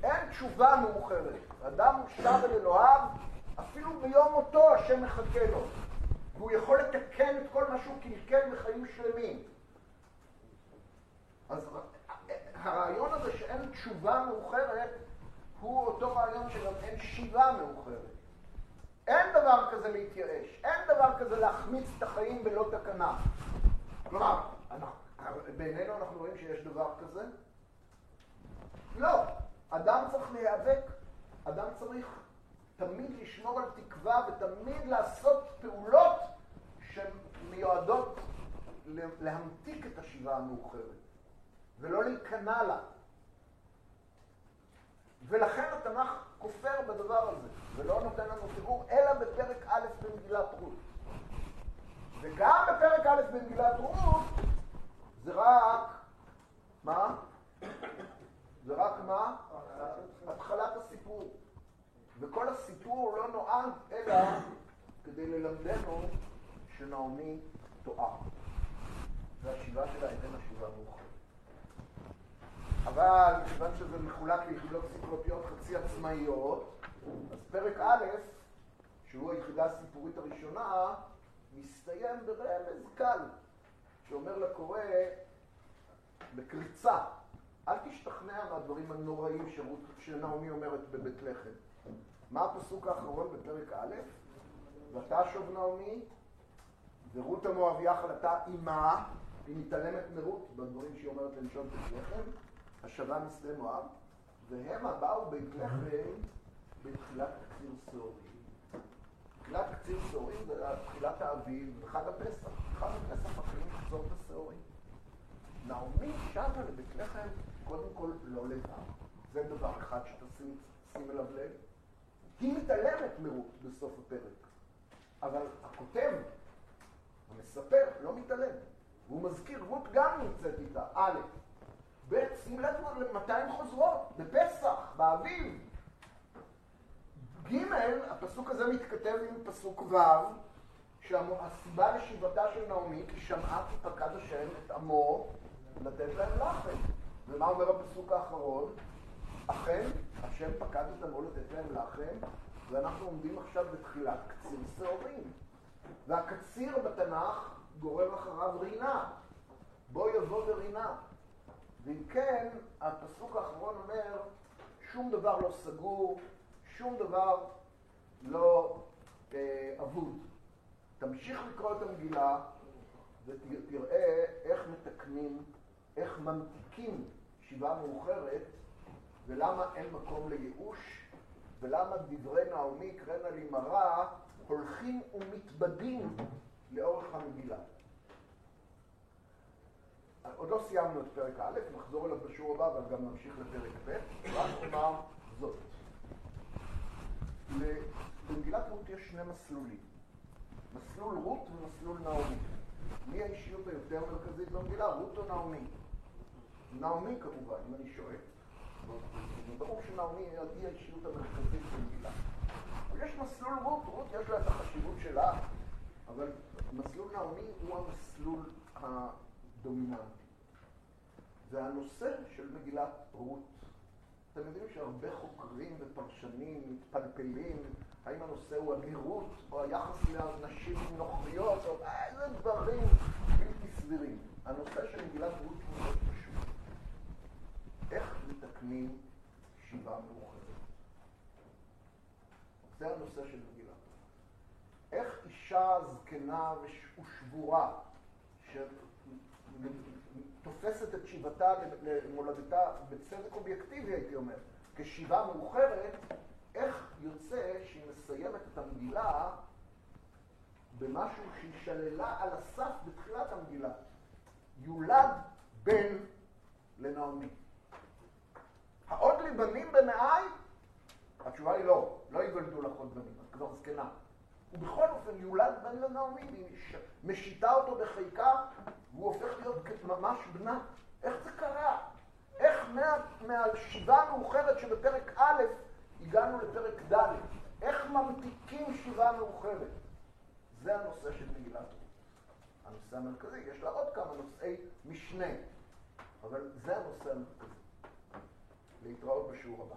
A: אין תשובה מאוחרת. אדם שב אל אלוהיו, אפילו ביום מותו השם מחכה לו. והוא יכול לתקן את כל מה שהוא קלקל בחיים שלמים. אז הרעיון הזה שאין תשובה מאוחרת, הוא אותו רעיון שגם אין שיבה מאוחרת. אין דבר כזה להתייאש, אין דבר כזה להחמיץ את החיים בלא תקנה. כלומר, בעינינו אנחנו רואים שיש דבר כזה? לא. אדם צריך להיאבק, אדם צריך תמיד לשמור על תקווה ותמיד לעשות פעולות שמיועדות להמתיק את השיבה המאוחרת ולא להיכנע לה. ולכן התנ"ך כופר בדבר הזה, ולא נותן לנו תיאור, אלא בפרק א' במגילת רות. וגם בפרק א' במגילת רות, זה רק, מה? זה רק מה? התחלת הסיפור. וכל הסיפור לא נועד אלא כדי ללמדנו שנעמי טועה. והשיבה שלה איננה שיבה מאוחרת. אבל מכיוון שזה מחולק ליחידות ספרותיות חצי עצמאיות, אז פרק א', שהוא היחידה הסיפורית הראשונה, מסתיים ברמז קל, שאומר לקורא בקריצה, אל תשתכנע מהדברים הנוראים שנעמי אומרת בבית לחם. מה הפסוק האחרון בפרק א'? ותשוב נעמי, ורות המואביה חלתה עימה, היא מתעלמת מרות בדברים שהיא אומרת לנשון בית לחם, השבה משדה מואב, והמה באו בית לחם בתחילת קציר סורי. תחילת קציר סורי זה תחילת האביב, זה חג הפסח. חג הפסח מתחילים לחזור את הסורי. נעמי שבה לבית לחם, קודם כל לא לבד. זה דבר אחד שתשים אליו לב. היא מתעלמת מרות בסוף הפרק. אבל הכותב, המספר, לא מתעלם. והוא מזכיר, רות גם נמצאת איתה, א', שים לב מתי הן חוזרות, בפסח, באביב. ג', הפסוק הזה מתכתב עם פסוק ו', שהסיבה לשיבתה של נעמי, כי שמעה כי פקד השם את עמו לתת להם לחם. ומה אומר הפסוק האחרון? אכן, השם פקד את עמו לתת להם לחם, ואנחנו עומדים עכשיו בתחילת קציר שעורים. והקציר בתנ"ך גורר אחריו רינה. בוא יבוא ורינה. ואם כן, הפסוק האחרון אומר, שום דבר לא סגור, שום דבר לא אה, אבוד. תמשיך לקרוא את המגילה ותראה איך מתקנים, איך ממתיקים שיבה מאוחרת, ולמה אין מקום לייאוש, ולמה דברי נעמי קרנה לי מרה הולכים ומתבדים לאורך המגילה. עוד לא סיימנו את פרק א', נחזור אליו בשיעור הבא, אבל גם נמשיך לפרק ב', רק נאמר זאת. במגילת רות יש שני מסלולים, מסלול רות ומסלול נעמי. מי האישיות היותר מרכזית במגילה, רות או נעמי? נעמי כמובן, אם אני שואל. ברור שנעמי היא האישיות המרכזית במגילה. יש מסלול רות, רות יש לה את החשיבות שלה, אבל מסלול נעמי הוא המסלול הדומיננטי. והנושא של מגילת רות, אתם יודעים שהרבה חוקרים ופרשנים מתפלפלים האם הנושא הוא הגרות או היחס לנשים נוכריות או איזה דברים בלתי סבירים. הנושא של מגילת רות הוא מאוד פשוט. איך מתקנים שיבה מאוחרת? זה הנושא של מגילה. איך איש זקנה וש- ושבורה, שתופסת את שיבתה למולדתה בצדק אובייקטיבי, הייתי אומר, כשיבה מאוחרת, איך יוצא שהיא מסיימת את המגילה במשהו שהיא שללה על הסף בתחילת המגילה. יולד בן לנעמי. העוד לי בנים במאי? התשובה היא לא, לא ייוולדו לך עוד בנים, את כבר זקנה. ובכל אופן יולד בן לנעמי, והיא מש- משיתה אותו בחיקה, והוא הופך להיות ממש בנה. איך זה קרה? איך מה, מהשיבה המאוחרת שבפרק א' הגענו לפרק ד'? איך ממתיקים שיבה מאוחרת? זה הנושא של מגילת רות. הנושא המרכזי, יש לה עוד כמה נושאי משנה, אבל זה הנושא המרכזי. להתראות בשיעור הבא.